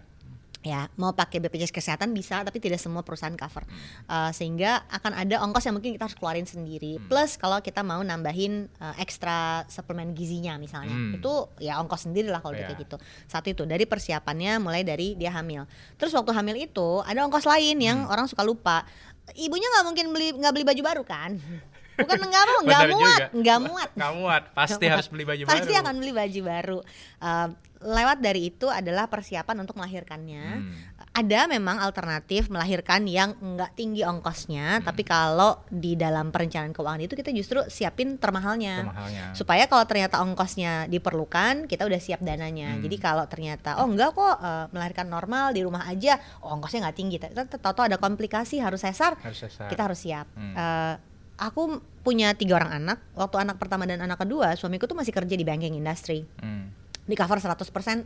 Ya mau pakai BPJS kesehatan bisa tapi tidak semua perusahaan cover. Uh, sehingga akan ada ongkos yang mungkin kita harus keluarin sendiri. Plus kalau kita mau nambahin uh, ekstra suplemen gizinya misalnya. Hmm. itu ya ongkos sendiri lah kalau Iya. kayak gitu. Satu itu dari persiapannya mulai dari dia hamil. Terus waktu hamil itu ada ongkos lain yang Hmm. orang suka lupa. Ibunya nggak mungkin beli nggak beli baju baru kan bukan nggak mau nggak Benar muat juga. nggak muat Nggak muat, pasti harus muat. beli baju pasti baru. akan beli baju baru Uh, lewat dari itu adalah persiapan untuk melahirkannya Hmm. ada memang alternatif melahirkan yang enggak tinggi ongkosnya Hmm. tapi kalau di dalam perencanaan keuangan itu kita justru siapin termahalnya Mahalnya. supaya kalau ternyata ongkosnya diperlukan kita udah siap dananya Hmm. jadi kalau ternyata oh enggak kok eh, melahirkan normal di rumah aja oh ongkosnya nggak tinggi kita tahu-tahu ada komplikasi harus sesar Harus sesar. kita harus siap Hmm. Eh, aku punya tiga orang anak waktu anak pertama dan anak kedua suamiku tuh masih kerja di banking industry Hmm. di cover 100%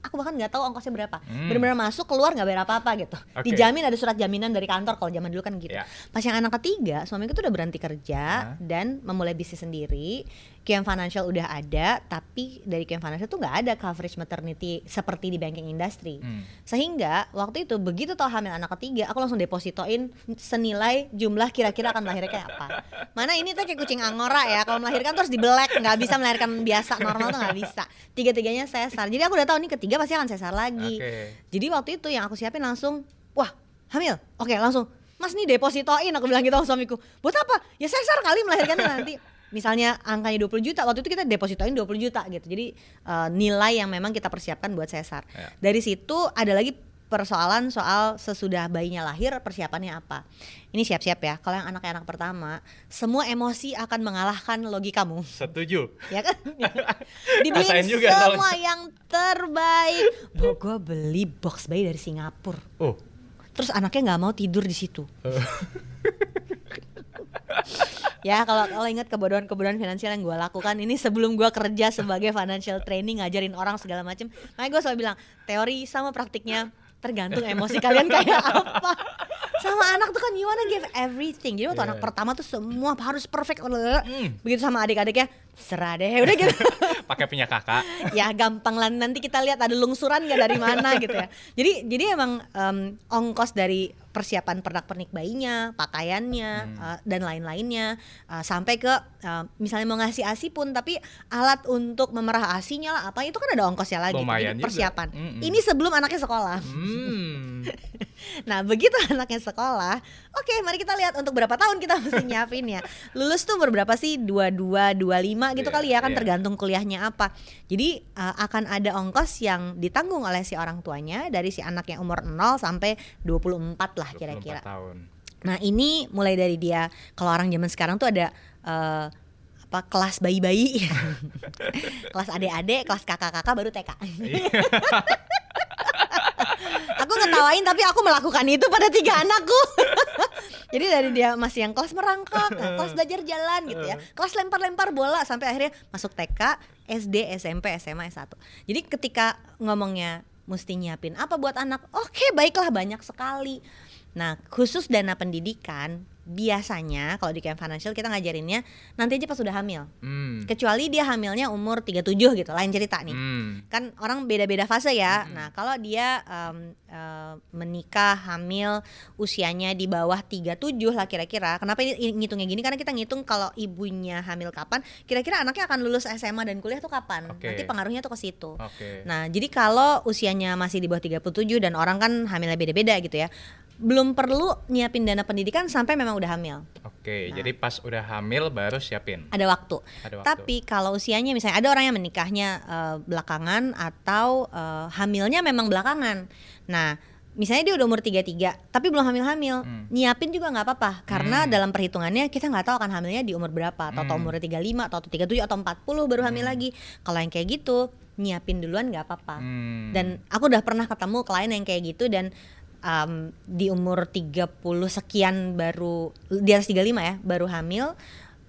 aku bahkan nggak tahu ongkosnya berapa Hmm. benar-benar masuk keluar nggak bayar apa-apa gitu Oke. dijamin ada surat jaminan dari kantor kalau zaman dulu kan gitu Ya. pas yang anak ketiga suamiku tuh udah berhenti kerja Hah? dan memulai bisnis sendiri QM Financial udah ada tapi dari QM Financial tuh nggak ada coverage maternity seperti di banking industry. Hmm. sehingga waktu itu begitu tahu hamil anak ketiga aku langsung depositoin senilai jumlah kira-kira akan melahirkan kayak apa. Mana ini tuh kayak kucing angora ya kalau melahirkan terus dibelek nggak bisa melahirkan biasa normal tuh nggak bisa. Tiga-tiganya sesar jadi aku udah tahu nih ketiga pasti akan sesar lagi. Oke. jadi waktu itu yang aku siapin langsung wah hamil. Oke langsung mas nih depositoin aku bilang gitu sama suamiku. Buat apa? Ya sesar kali melahirkannya nanti misalnya angkanya 20 juta waktu itu kita depositoin 20 juta gitu. Jadi eh, nilai yang memang kita persiapkan buat sesar Ya. dari situ ada lagi persoalan soal sesudah bayinya lahir persiapannya apa. Ini siap-siap ya kalau yang anaknya anak pertama semua emosi akan mengalahkan logikamu Setuju. ya kan? Dibeliin juga semua yang terbaik. Bo, gue beli box bayi dari Singapura. Oh. terus anaknya nggak mau tidur di situ ya kalau kalau ingat kebodohan-kebodohan finansial yang gue lakukan ini sebelum gue kerja sebagai financial training ngajarin orang segala macem makanya gue selalu bilang teori sama praktiknya tergantung emosi kalian kayak apa sama anak tuh kan you wanna give everything jadi waktu Iya. anak pertama tuh semua harus perfect Hmm. begitu sama adik-adiknya serah deh udah gitu Pakai punya kakak. ya gampang lah nanti kita lihat ada lungsuran gak dari mana gitu ya jadi jadi emang em, ongkos dari persiapan pernak pernik bayinya pakaiannya Hmm. eh, dan lain-lainnya eh, sampai ke eh, misalnya mau ngasih asi pun tapi alat untuk memerah asinya lah apa itu kan ada ongkosnya lagi. Lumayan jadi juga. persiapan Mm-mm. ini sebelum anaknya sekolah Hmm. Nah begitu anaknya sekolah, oke mari kita lihat untuk berapa tahun kita mesti nyiapin ya. Lulus tuh berberapa sih? 22, 25 gitu Iya, kali ya kan iya. tergantung kuliahnya apa. Jadi uh, akan ada ongkos yang ditanggung oleh si orang tuanya dari si anak yang umur 0 sampai 24 lah 24 kira-kira. tahun. Nah ini mulai dari dia kalau orang zaman sekarang tuh ada uh, apa kelas bayi-bayi, kelas adik-adik, kelas kakak-kakak baru TK. Ngetawain tapi aku melakukan itu pada tiga anakku. Jadi dari dia masih yang kelas merangkak, nah, kelas belajar jalan gitu ya, kelas lempar-lempar bola sampai akhirnya masuk TK, SD, SMP, SMA, S1. Jadi ketika ngomongnya mesti nyiapin apa buat anak oke baiklah banyak sekali nah khusus dana pendidikan biasanya kalau di camp financial kita ngajarinnya nanti aja pas sudah hamil Hmm. kecuali dia hamilnya umur 37 gitu lain cerita nih Hmm. kan orang beda-beda fase ya. Nah, kalau dia em, eh, menikah hamil usianya di bawah 37 lah kira-kira. Kenapa ini ngitungnya gini? Karena kita ngitung kalau ibunya hamil kapan, kira-kira anaknya akan lulus SMA dan kuliah tuh kapan. Oke. Nanti pengaruhnya tuh ke situ. Oke. Nah, jadi kalau usianya masih di bawah 37 dan orang kan hamilnya beda-beda gitu ya. Belum perlu nyiapin dana pendidikan sampai memang udah hamil. Oke, Nah. jadi pas udah hamil baru siapin. Ada waktu. Ada waktu. Tapi kalau usianya misalnya ada orang yang menikahnya eh, belakangan atau eh, hamilnya memang belakangan. Nah, misalnya dia udah umur 33 tapi belum hamil-hamil, Hmm. nyiapin juga nggak apa-apa karena Hmm. dalam perhitungannya kita nggak tahu akan hamilnya di umur berapa, atau Hmm. umurnya 35 atau 37 atau 40 baru hamil lagi. Kalau yang kayak gitu, nyiapin duluan nggak apa-apa. Hmm. Dan aku udah pernah ketemu klien yang kayak gitu dan um, di umur 30 sekian baru di atas 35 ya, baru hamil,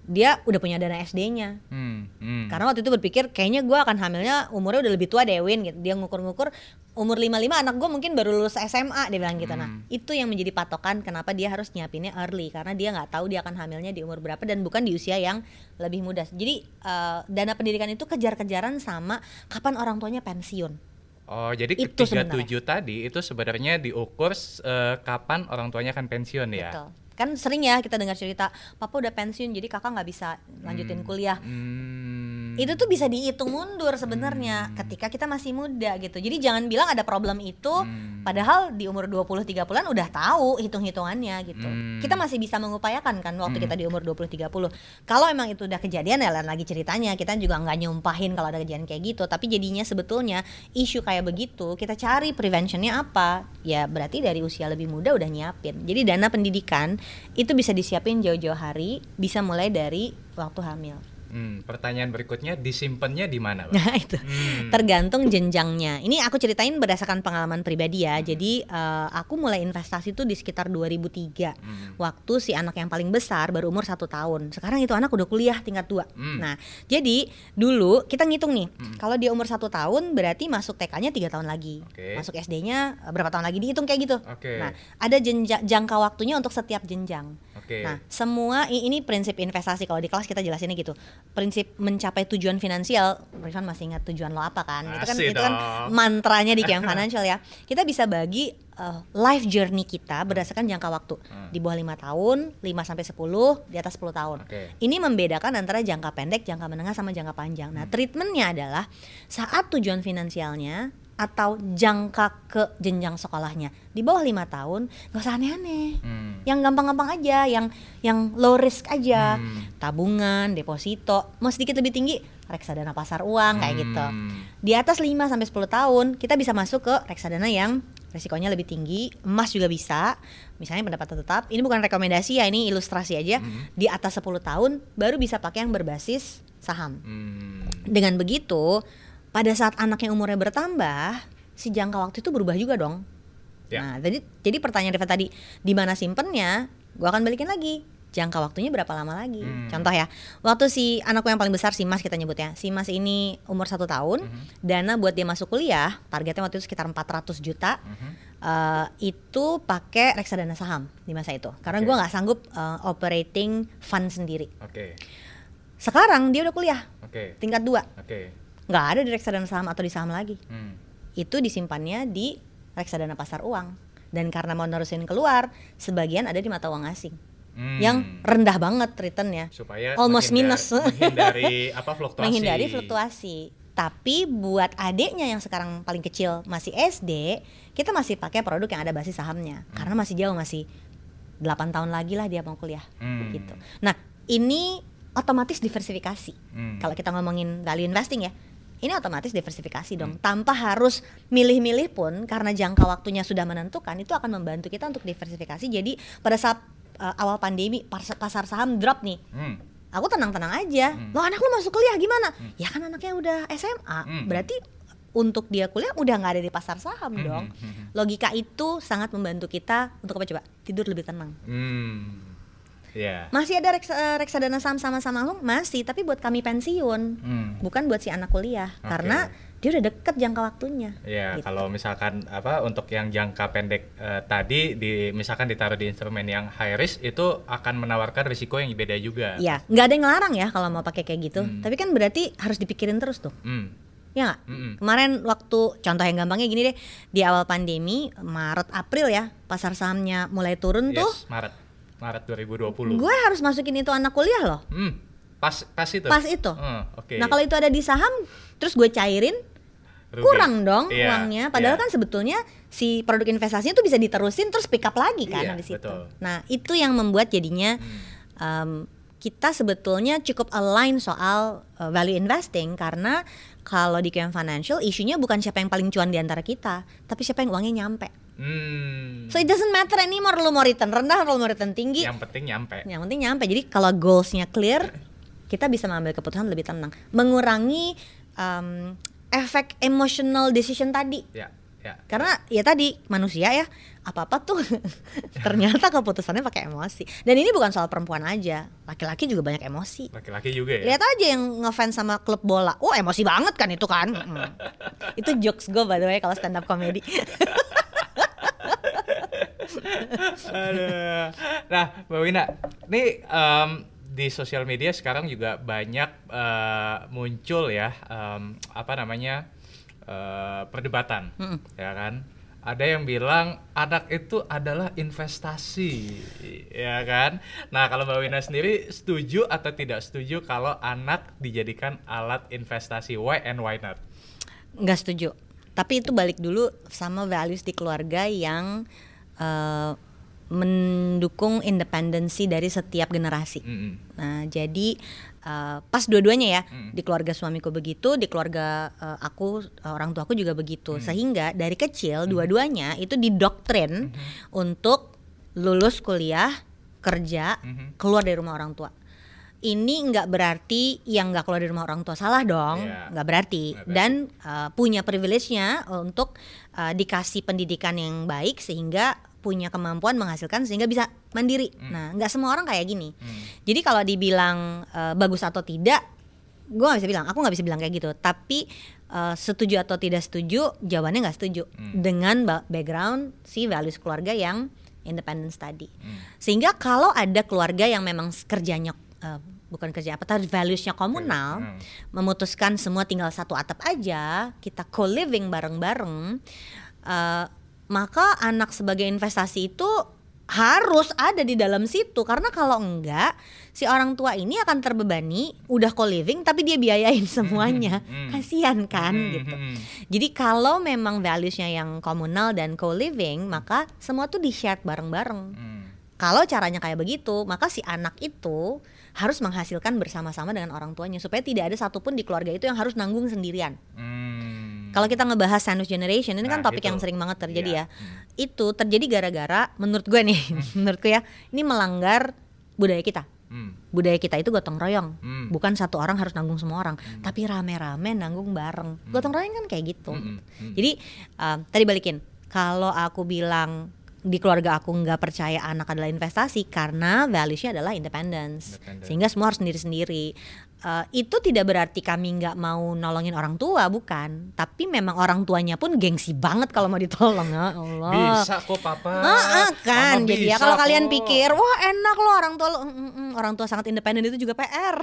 dia udah punya dana SD-nya. Hmm. Hmm. Karena waktu itu berpikir kayaknya gue akan hamilnya umurnya udah lebih tua deh Win gitu. Dia ngukur-ngukur umur 55 anak gue mungkin baru lulus SMA dia bilang gitu. Nah, Hmm. itu yang menjadi patokan kenapa dia harus nyiapinnya early karena dia nggak tahu dia akan hamilnya di umur berapa dan bukan di usia yang lebih muda. Jadi eh, dana pendidikan itu kejar-kejaran sama kapan orang tuanya pensiun. Oh, jadi Itu ketiga tujuh tadi itu sebenarnya diukur eh, kapan orang tuanya akan pensiun ya? Betul. Kan sering ya kita dengar cerita, papa udah pensiun jadi kakak nggak bisa lanjutin Hmm. kuliah. Hmm. Itu tuh bisa dihitung mundur sebenarnya ketika kita masih muda gitu. Jadi jangan bilang ada problem itu Hmm. padahal di umur 20 30-an udah tahu hitung-hitungannya gitu. Hmm. Kita masih bisa mengupayakan kan waktu Hmm. kita di umur 20 30. Kalau emang itu udah kejadian ya lain lagi ceritanya. Kita juga nggak nyumpahin kalau ada kejadian kayak gitu, tapi jadinya sebetulnya isu kayak begitu kita cari preventionnya apa? Ya berarti dari usia lebih muda udah nyiapin. Jadi dana pendidikan itu bisa disiapin jauh-jauh hari, bisa mulai dari waktu hamil. Hmm, pertanyaan berikutnya disimpannya di mana? Nah itu Hmm. tergantung jenjangnya. Ini aku ceritain berdasarkan pengalaman pribadi Hmm. ya. Jadi eh, aku mulai investasi tuh di sekitar 2003. Hmm. Waktu si anak yang paling besar baru umur satu tahun. Sekarang itu anak udah kuliah tingkat dua. Hmm. Nah jadi dulu kita ngitung nih. Hmm. Kalau dia umur satu tahun berarti masuk TK-nya tiga tahun lagi. Oke. Masuk SD-nya berapa tahun lagi dihitung kayak gitu. Oke. Nah ada jenja- jangka waktunya untuk setiap jenjang. Oke. Nah, semua ini prinsip investasi kalau di kelas kita jelasinnya gitu. Prinsip mencapai tujuan finansial, Rifan masih ingat tujuan lo apa kan? itu kan itu kan mantranya di Camp Financial ya. Kita bisa bagi uh, life journey kita berdasarkan jangka waktu. Hmm. Di bawah lima tahun, 5 sampai 10, di atas 10 tahun. Oke. Ini membedakan antara jangka pendek, jangka menengah sama jangka panjang. Hmm. Nah, treatmentnya adalah saat tujuan finansialnya atau jangka ke jenjang sekolahnya di bawah lima tahun, nggak usah aneh-aneh Hmm. yang gampang-gampang aja, yang yang low risk aja, Hmm. tabungan, deposito, mau sedikit lebih tinggi reksadana pasar uang kayak gitu. Hmm. Di atas 5 sampai 10 tahun kita bisa masuk ke reksadana yang resikonya lebih tinggi, emas juga bisa. Misalnya pendapatan tetap, ini bukan rekomendasi ya, ini ilustrasi aja. Hmm. Di atas 10 tahun baru bisa pakai yang berbasis saham. Hmm. Dengan begitu, pada saat anaknya umurnya bertambah, si jangka waktu itu berubah juga dong. Ya. Nah, jadi jadi pertanyaan Reva tadi, di mana simpennya? Gua akan balikin lagi. Jangka waktunya berapa lama lagi? Hmm. Contoh ya, waktu si anakku yang paling besar si Mas kita nyebutnya, si Mas ini umur satu tahun, Mhm. dana buat dia masuk kuliah, targetnya waktu itu sekitar 400 juta, Mhm. eh, itu pakai reksadana saham di masa itu, karena Oke. gua nggak sanggup eh, operating fund sendiri. Oke. Sekarang dia udah kuliah Oke. tingkat 2 Oke. Nggak ada di reksadana saham atau di saham lagi Hmm. itu disimpannya di reksadana pasar uang dan karena mau nerusin keluar sebagian ada di mata uang asing Hmm. yang rendah banget returnnya supaya almost menghindar- minus. menghindari apa fluktuasi. menghindari fluktuasi tapi buat adiknya yang sekarang paling kecil masih SD kita masih pakai produk yang ada basis sahamnya karena masih jauh masih 8 tahun lagi lah dia mau kuliah Hmm. gitu nah ini otomatis diversifikasi Hmm. kalau kita ngomongin value investing ya ini otomatis diversifikasi Hmm. dong tanpa harus milih-milih pun karena jangka waktunya sudah menentukan itu akan membantu kita untuk diversifikasi jadi pada saat uh, awal pandemi pas- pasar saham drop nih Hmm. aku tenang-tenang aja Hmm. lo anak lu masuk kuliah gimana ya kan anaknya udah SMA Hmm. berarti untuk dia kuliah udah nggak ada di pasar saham Hmm, dong hmm, hmm. logika itu sangat membantu kita untuk apa coba tidur lebih tenang Hmm. Ya. masih ada reks- eh, reksadana saham sama-sama lo masih tapi buat kami pensiun Hmm. bukan buat si anak kuliah Oke. karena dia udah deket jangka waktunya. Iya, Gitu. kalau misalkan apa untuk yang jangka pendek eh, tadi di misalkan ditaruh di instrumen yang high risk itu akan menawarkan risiko yang beda juga. Iya, nggak ada yang ngelarang ya kalau mau pakai kayak gitu. Hmm. Tapi kan berarti harus dipikirin terus tuh. Hmm. Ya nggak? Mm-mm. Kemarin waktu contoh yang gampangnya gini deh, di awal pandemi Maret April ya, pasar sahamnya mulai turun tuh. Yes, Maret. Maret 2020. Gue harus masukin itu anak kuliah loh. Hmm, pas pas itu. Pas itu. Hmm, Oke. Nah kalau itu ada di saham, terus gue cairin, Rugi. kurang dong Iya, uangnya. Padahal iya. kan sebetulnya si produk investasinya tuh bisa diterusin terus pick up lagi kan Iya, habis itu. betul. Nah itu yang membuat jadinya um, kita sebetulnya cukup align soal uh, value investing karena kalau di QM Financial isunya bukan siapa yang paling cuan di antara kita, tapi siapa yang uangnya nyampe. Hmm. So it doesn't matter anymore lu mau return rendah, lu mau return tinggi, yang penting nyampe. yang penting nyampe. Jadi kalau goalsnya clear, kita bisa mengambil keputusan lebih tenang, mengurangi um, efek emotional decision tadi. Ya, ya. Karena ya tadi manusia ya apa apa tuh ternyata keputusannya pakai emosi. Dan ini bukan soal perempuan aja, laki-laki juga banyak emosi. Laki-laki juga ya. Lihat aja yang ngefans sama klub bola, oh emosi banget kan itu kan. Mm. itu jokes gue by the way kalau stand up comedy. Aduh. Nah, Mbak Wina, nih em, di sosial media sekarang juga banyak eh, muncul ya em, apa namanya eh, perdebatan, Mm-mm. ya kan? Ada yang bilang anak itu adalah investasi, ya kan? Nah, kalau Mbak Wina sendiri setuju atau tidak setuju kalau anak dijadikan alat investasi? Why and why not? nggak setuju tapi itu balik dulu sama values di keluarga yang eh, mendukung independensi dari setiap generasi Mm-mm. nah jadi eh, pas dua-duanya ya Mm. di keluarga suamiku begitu di keluarga eh, aku orang tuaku juga begitu sehingga dari kecil dua-duanya itu didoktrin untuk lulus kuliah kerja Mhm. keluar dari rumah orang tua ini nggak berarti yang nggak keluar dari rumah orang tua salah dong, Iya. nggak berarti. Nggak berarti. Dan uh, punya privilege-nya untuk uh, dikasih pendidikan yang baik sehingga punya kemampuan menghasilkan sehingga bisa mandiri. Nah, nggak semua orang kayak gini. Hmm. Jadi kalau dibilang uh, bagus atau tidak, gue nggak bisa bilang. Aku nggak bisa bilang kayak gitu. Tapi uh, setuju atau tidak setuju, jawabannya nggak setuju Hmm. dengan ba- background si values keluarga yang independence tadi. Hmm. Sehingga kalau ada keluarga yang memang kerjanya eh, bukan kerja apa tapi valuesnya komunal, Hmm. memutuskan semua tinggal satu atap aja, kita co-living bareng-bareng, eh, maka anak sebagai investasi itu harus ada di dalam situ karena kalau enggak si orang tua ini akan terbebani udah co-living tapi dia biayain semuanya Hmm. kasihan kan Hmm, gitu hmm, hmm. jadi kalau memang valuesnya yang komunal dan co-living maka semua tuh di share bareng-bareng Hmm. kalau caranya kayak begitu, maka si anak itu harus menghasilkan bersama-sama dengan orang tuanya supaya tidak ada satupun di keluarga itu yang harus nanggung sendirian. Hmm. Kalau kita ngebahas sandwich generation ini kan Nah, topik itu. yang sering banget terjadi Iya. ya. Itu terjadi gara-gara menurut gue nih, menurutku ya, ini melanggar budaya kita. Hmm. Budaya kita itu gotong royong. Hmm. Bukan satu orang harus nanggung semua orang, tapi rame-rame nanggung bareng. Gotong royong kan kayak gitu. Hmm, hmm. Jadi um, tadi balikin, kalau aku bilang di keluarga aku nggak percaya anak adalah investasi karena valuesnya adalah independence, Independence. sehingga semua harus sendiri-sendiri. Uh, itu tidak berarti kami nggak mau nolongin orang tua, bukan. Tapi memang orang tuanya pun gengsi banget kalau mau ditolong, ya Allah. Bisa kok papa. Ah, kan Mama jadi ya kalau kalian pikir wah enak loh orang tua lo Mm, mm, mm. orang tua sangat independen itu juga PR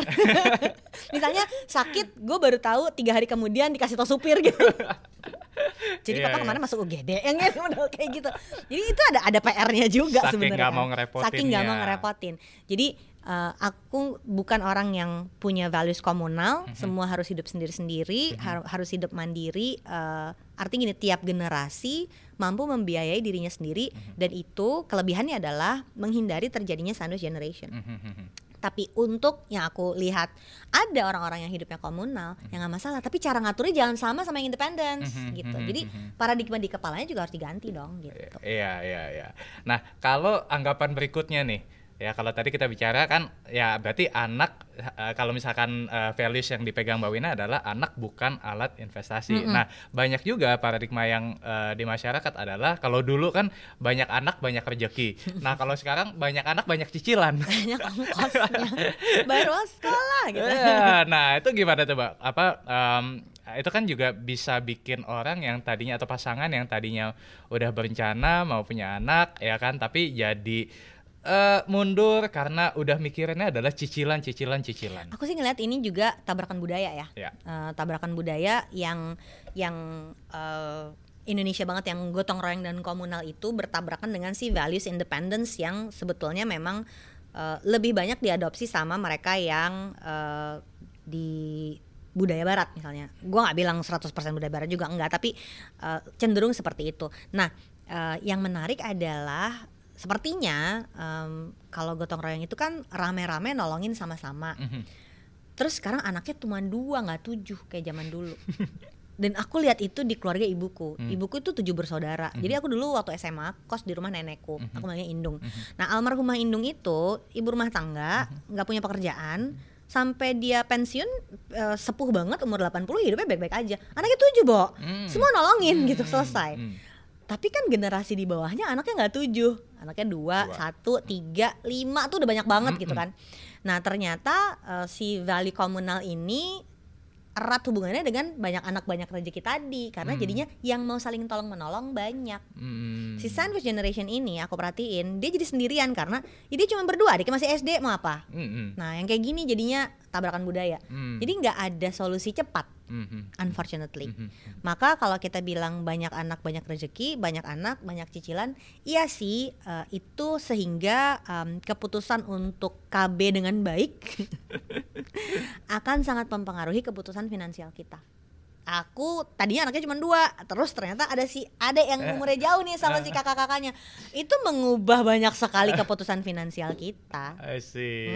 misalnya sakit gue baru tahu tiga hari kemudian dikasih tau supir gitu jadi Iya, papa iya. ke mana masuk UGD yang gitu model kayak gitu jadi itu ada ada PR-nya juga Saking sebenarnya nggak kan. mau ngerepotinnya. saking nggak mau ngerepotin jadi eh, aku bukan orang yang punya values komunal Mhm. semua harus hidup sendiri-sendiri har- harus hidup mandiri eh, artinya gini tiap generasi mampu membiayai dirinya sendiri Mhm. dan itu kelebihannya adalah menghindari terjadinya sandwich generation Hmm, hmm, hmm, hmm. tapi untuk yang aku lihat ada orang-orang yang hidupnya komunal yang nggak masalah tapi cara ngaturnya jangan sama sama yang independence Mhm, gitu jadi paradigma di kepalanya juga harus diganti dong gitu Iya, iya, iya. Nah, kalau anggapan berikutnya nih, ya kalau tadi kita bicara kan, ya berarti anak eh, kalau misalkan eh, values yang dipegang Mbak Wina adalah anak bukan alat investasi. Mm-mm. Nah, banyak juga paradigma yang eh, di masyarakat adalah kalau dulu kan banyak anak banyak rezeki. Nah, kalau sekarang banyak anak banyak cicilan. banyak ongkosnya baru sekolah gitu Iya, nah itu gimana tuh mbak? Apa Nah, itu kan juga bisa bikin orang yang tadinya atau pasangan yang tadinya udah berencana mau punya anak ya kan tapi jadi eh, mundur karena udah mikirinnya adalah cicilan cicilan cicilan. Aku sih ngeliat ini juga tabrakan budaya ya. Ya. Eh, tabrakan budaya yang yang eh, Indonesia banget yang gotong royong dan komunal itu bertabrakan dengan si values independence yang sebetulnya memang eh, lebih banyak diadopsi sama mereka yang eh, di budaya barat misalnya. Gua nggak bilang 100% budaya barat juga enggak, tapi eh, cenderung seperti itu. Nah, eh, yang menarik adalah sepertinya em, kalau gotong royong itu kan rame-rame nolongin sama-sama. Mhm. Terus sekarang anaknya cuma dua nggak tujuh kayak zaman dulu. Dan aku lihat itu di keluarga ibuku. Hmm. Ibuku itu tujuh bersaudara. Jadi aku dulu waktu SMA kos di rumah nenekku. Aku manggilnya Indung. Nah almarhumah Indung itu ibu rumah tangga, nggak punya pekerjaan. Sampai dia pensiun eh, sepuh banget umur 80 hidupnya baik-baik aja. Anaknya tujuh, Bo. Hmm. Semua nolongin gitu selesai. Hmm. Tapi kan generasi di bawahnya anaknya nggak tujuh, anaknya dua, Dua. satu, tiga, lima tuh udah banyak banget gitu Mm-mm. kan. Nah ternyata eh, si Valley komunal ini erat hubungannya dengan banyak anak banyak rezeki tadi karena Hmm. jadinya yang mau saling tolong menolong banyak. Hmm. Si sandwich generation ini aku perhatiin dia jadi sendirian karena ya dia cuma berdua, adiknya masih SD mau apa? Hmm. Nah yang kayak gini jadinya tabrakan budaya. Hmm. Jadi nggak ada solusi cepat, Hmm. unfortunately. Hmm. Maka kalau kita bilang banyak anak banyak rezeki, banyak anak banyak cicilan, iya sih eh, itu sehingga em, keputusan untuk KB dengan baik akan sangat mempengaruhi keputusan finansial kita. Aku tadinya anaknya cuma dua, terus ternyata ada si adek yang umurnya jauh nih sama si kakak-kakaknya. Itu mengubah banyak sekali keputusan finansial kita. I see,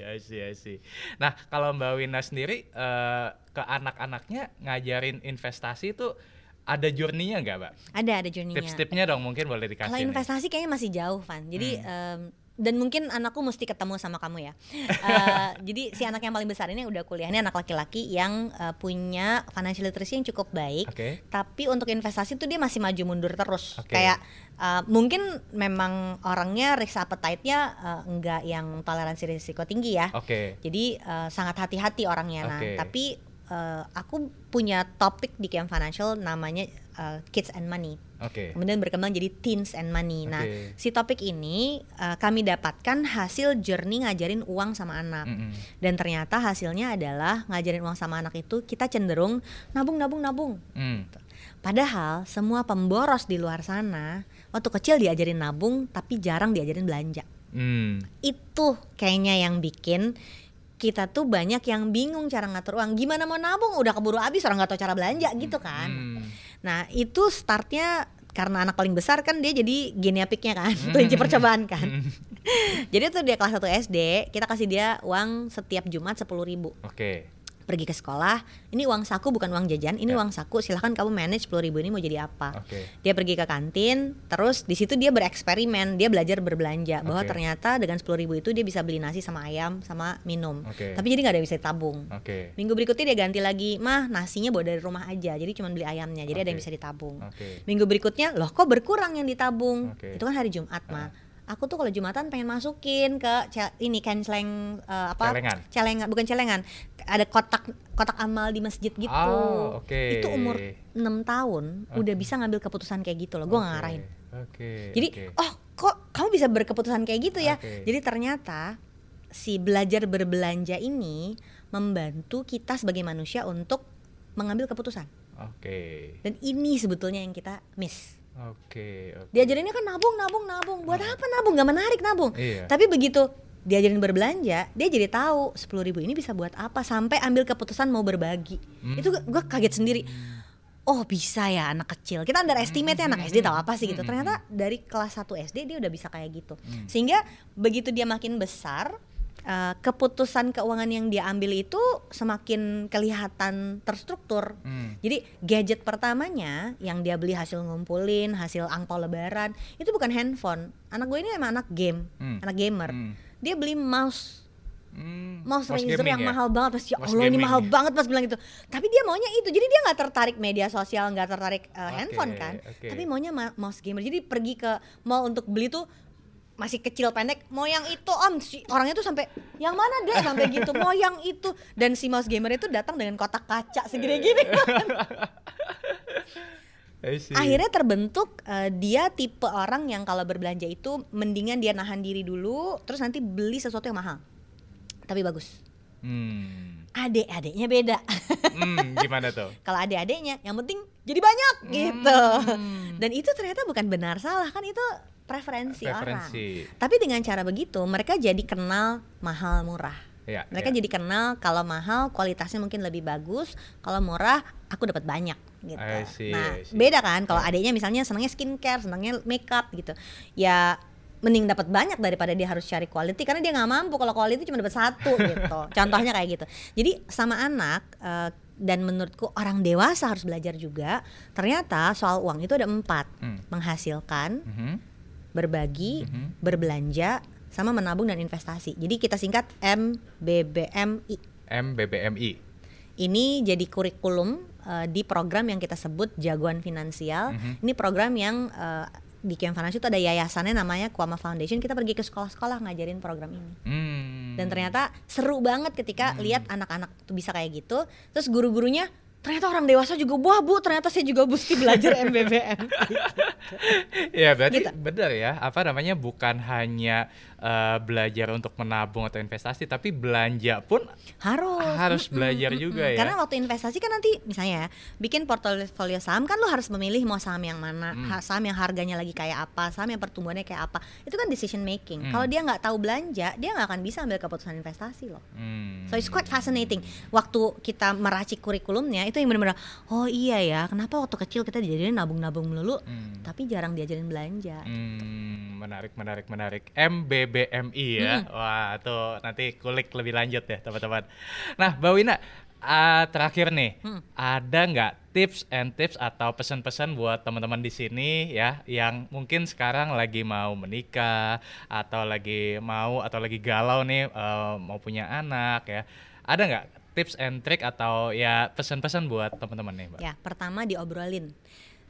I see, I see. Nah, kalau Mbak Wina sendiri eh, ke anak-anaknya ngajarin investasi itu ada journey-nya nggak, Mbak? Ada ada journey-nya. Tips-tipsnya dong mungkin boleh dikasih. Kalau nih. investasi kayaknya masih jauh, Van. Jadi Hmm. em, dan mungkin anakku mesti ketemu sama kamu ya. Eh, jadi si anak yang paling besar ini udah kuliah ini anak laki-laki yang eh, punya financial literacy yang cukup baik. Oke. Tapi untuk investasi tuh dia masih maju mundur terus. Oke. Kayak eh, mungkin memang orangnya risk appetite-nya eh, enggak yang toleransi risiko tinggi ya. Oke. Jadi eh, sangat hati-hati orangnya. Nah, tapi eh, aku punya topik di Camp Financial namanya eh, Kids and Money Oke. kemudian berkembang jadi teens and money. Nah, Oke. si topik ini uh, kami dapatkan hasil journey ngajarin uang sama anak. Mm-mm. Dan ternyata hasilnya adalah ngajarin uang sama anak itu kita cenderung nabung nabung nabung. Hmm. Padahal semua pemboros di luar sana waktu kecil diajarin nabung tapi jarang diajarin belanja. Hmm. Itu kayaknya yang bikin kita tuh banyak yang bingung cara ngatur uang. Gimana mau nabung udah keburu habis orang nggak tahu cara belanja gitu kan. Hmm. Nah itu startnya karena anak paling besar kan dia jadi guinea pig-nya kan, kelinci percobaan kan. jadi tuh dia kelas 1 SD, kita kasih dia uang setiap Jumat 10.000 ribu Oke. Pergi ke sekolah. Ini uang saku bukan uang jajan, ini Ya. uang saku. Silahkan kamu manage 10.000 ribu ini mau jadi apa. Oke. Dia pergi ke kantin, terus di situ dia bereksperimen, dia belajar berbelanja bahwa Oke. ternyata dengan 10.000 ribu itu dia bisa beli nasi sama ayam sama minum. Oke. Tapi jadi nggak ada yang bisa ditabung. Oke. Minggu berikutnya dia ganti lagi, mah nasinya bawa dari rumah aja, jadi cuma beli ayamnya, jadi ada yang bisa ditabung. Oke. Minggu berikutnya, loh kok berkurang yang ditabung? Oke. Itu kan hari Jumat mah. Aku tuh kalau Jumatan pengen masukin ke ini canceleng eh, apa? Celengan. Celengan, bukan celengan. Ada kotak kotak amal di masjid gitu. Oh, oke. Itu umur 6 tahun udah bisa ngambil keputusan kayak gitu loh. Gue Oke. ngarahin. Oke. Jadi, oke. oh kok kamu bisa berkeputusan kayak gitu ya? Oke. Jadi ternyata si belajar berbelanja ini membantu kita sebagai manusia untuk mengambil keputusan. Oke. Dan ini sebetulnya yang kita miss. Oke. oke. Diajarinnya kan nabung, nabung, nabung. Buat apa nabung? Gak menarik nabung. Iya. Tapi begitu diajarin berbelanja, dia jadi tahu 10.000 ribu ini bisa buat apa sampai ambil keputusan mau berbagi. Hmm. Itu gue kaget sendiri. Oh bisa ya anak kecil. Kita underestimate ya anak SD tahu apa sih gitu. Hmm. Ternyata dari kelas 1 SD dia udah bisa kayak gitu. Hmm. Sehingga begitu dia makin besar, eh, keputusan keuangan yang dia ambil itu semakin kelihatan terstruktur. Hmm. Jadi gadget pertamanya yang dia beli hasil ngumpulin, hasil angpau lebaran, itu bukan handphone. Anak gue ini emang anak game, Hmm. anak gamer. Hmm. Dia beli mouse, Hmm. mouse, gaming yang ya? mahal banget. Pas ya Mouse Allah ini mahal ya? banget pas bilang gitu. Tapi dia maunya itu. Jadi dia nggak tertarik media sosial, nggak tertarik uh, Oke, handphone kan. oke. Tapi maunya ma- mouse gamer. Jadi pergi ke mall untuk beli tuh masih kecil pendek mau yang itu om si orangnya tuh sampai yang mana deh sampai gitu mau yang itu dan si mouse gamer itu datang dengan kotak kaca segede gini I see. akhirnya terbentuk eh, dia tipe orang yang kalau berbelanja itu mendingan dia nahan diri dulu terus nanti beli sesuatu yang mahal tapi bagus Hmm. adik-adiknya beda Hmm, gimana tuh? kalau adik-adiknya yang penting jadi banyak gitu Hmm. dan itu ternyata bukan benar salah kan itu preferensi, orang Preferensi. tapi dengan cara begitu mereka jadi kenal mahal murah Ya, mereka ya. jadi kenal kalau mahal kualitasnya mungkin lebih bagus kalau murah aku dapat banyak gitu I see, nah I see. beda kan kalau adiknya misalnya senangnya skincare senangnya makeup gitu ya mending dapat banyak daripada dia harus cari quality karena dia nggak mampu kalau quality cuma dapat satu gitu contohnya kayak gitu jadi sama anak eh, dan menurutku orang dewasa harus belajar juga ternyata soal uang itu ada empat Hmm. menghasilkan Mhm. Berbagi, Mhm. berbelanja, sama menabung dan investasi. Jadi kita singkat MBBMI. MBBMI. Ini jadi kurikulum eh, di program yang kita sebut Jagoan Finansial. Mhm. Ini program yang eh, di Kiam Financial itu ada yayasannya namanya Kuama Foundation. Kita pergi ke sekolah-sekolah ngajarin program ini. Hmm. Dan ternyata seru banget ketika lihat anak-anak tuh bisa kayak gitu. Terus guru-gurunya ternyata orang dewasa juga wah bu. Ternyata saya juga mesti belajar MBBM ya berarti Gitu. benar ya. Apa namanya? Bukan hanya eh, belajar untuk menabung atau investasi tapi belanja pun harus harus belajar mm-mm. juga ya. karena waktu investasi kan nanti misalnya ya bikin portofolio saham kan lo harus memilih mau saham yang mana Hmm. ha- saham yang harganya lagi kayak apa saham yang pertumbuhannya kayak apa itu kan decision making Hmm. kalau dia nggak tahu belanja dia nggak akan bisa ambil keputusan investasi loh Hmm. So it's quite fascinating. Waktu kita meracik kurikulumnya itu yang benar-benar oh iya ya, kenapa waktu kecil kita diajarin nabung-nabung melulu Hmm. tapi jarang diajarin belanja. Hmm, menarik, menarik, menarik. MBBMI ya. Hmm. Wah, tuh nanti kulik lebih lanjut ya teman-teman. Nah, Mbak Wina, ah, terakhir nih, Hmm. ada nggak tips and tips atau pesan-pesan buat teman-teman di sini ya, yang mungkin sekarang lagi mau menikah atau lagi mau atau lagi galau nih eh, mau punya anak ya, ada nggak tips and trick atau ya pesan-pesan buat teman-teman nih, Mbak? Ya, pertama diobrolin.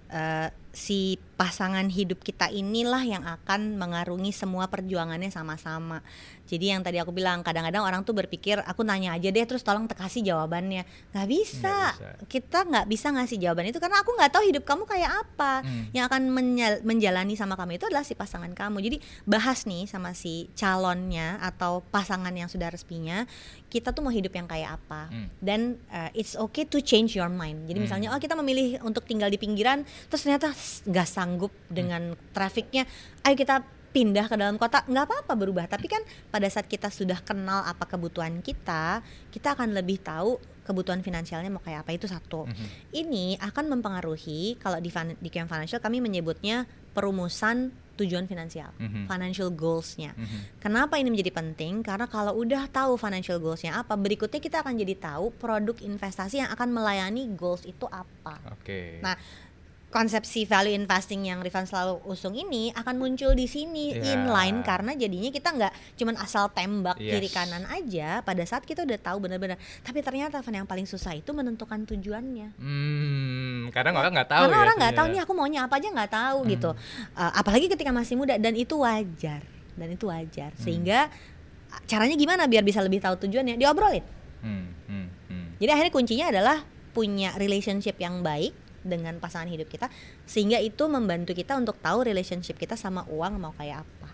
Eh, si pasangan hidup kita inilah yang akan mengarungi semua perjuangannya sama-sama. Jadi yang tadi aku bilang kadang-kadang orang tuh berpikir aku nanya aja deh terus tolong kasih jawabannya. Nggak bisa. Nggak bisa. Kita nggak bisa ngasih jawaban itu karena aku nggak tahu hidup kamu kayak apa. Hmm. Yang akan menjalani sama kamu itu adalah si pasangan kamu. Jadi bahas nih sama si calonnya atau pasangan yang sudah resminya, kita tuh mau hidup yang kayak apa. Hmm. Dan uh, it's okay to change your mind. Jadi Hmm. misalnya oh kita memilih untuk tinggal di pinggiran, terus ternyata nggak sanggup dengan trafficnya, ayo kita pindah ke dalam kota nggak apa-apa berubah tapi kan pada saat kita sudah kenal apa kebutuhan kita kita akan lebih tahu kebutuhan finansialnya mau kayak apa itu satu Mhm. ini akan mempengaruhi kalau di di Kiam Financial kami menyebutnya perumusan tujuan finansial Mhm. financial goalsnya Mhm. Kenapa ini menjadi penting? Karena kalau udah tahu financial goalsnya apa, berikutnya kita akan jadi tahu produk investasi yang akan melayani goals itu apa. Oke. Nah, konsepsi value investing yang Rifan selalu usung ini akan muncul di sini Ya. inline karena jadinya kita nggak cuman asal tembak Yes. kiri kanan aja pada saat kita udah tahu benar-benar. Tapi ternyata Van yang paling susah itu menentukan tujuannya. Hmm, kadang orang nggak tahu Karena ya. orang nggak tahu ya. nih aku maunya apa aja nggak tahu Hmm. gitu. Uh, apalagi ketika masih muda dan itu wajar dan itu wajar. Hmm. Sehingga uh, caranya gimana biar bisa lebih tahu tujuannya? Diobrolin. Hmm, hmm, hmm. Jadi akhirnya kuncinya adalah punya relationship yang baik dengan pasangan hidup kita sehingga itu membantu kita untuk tahu relationship kita sama uang mau kayak apa.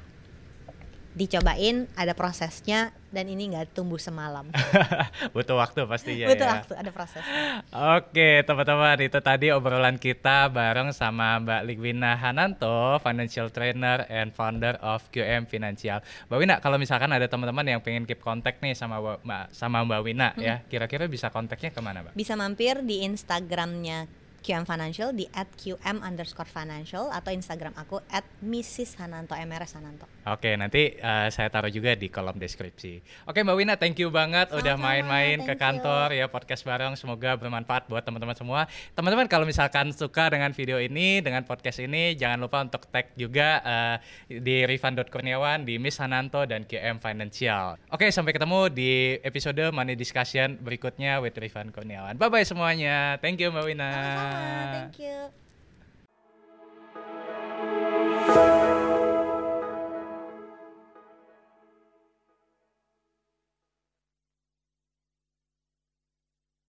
Dicobain ada prosesnya dan ini nggak tumbuh semalam. Butuh waktu pastinya Betul ya. waktu ada proses. Oke teman-teman itu tadi obrolan kita bareng sama Mbak Ligwina Hananto, Financial Trainer and Founder of QM Financial. Mbak Wina kalau misalkan ada teman-teman yang pengen keep kontak nih sama Mbak sama Mbak Wina ya, kira-kira bisa kontaknya ke mana Mbak? Bisa mampir di Instagramnya QM Financial di @qm underscore financial atau Instagram aku at Mrs Hananto MRS Hananto. Oke nanti eh, saya taruh juga di kolom deskripsi. Oke Mbak Wina thank you banget udah Sama-sama, main-main ke thank you. kantor ya podcast bareng semoga bermanfaat buat teman-teman semua. Teman-teman kalau misalkan suka dengan video ini dengan podcast ini jangan lupa untuk tag juga eh, di Rifan.Kurniawan di Miss Hananto dan QM Financial. Oke sampai ketemu di episode Money Discussion berikutnya with Rifan Kurniawan. Bye bye semuanya. Thank you Mbak Wina. Sama-sama, thank you.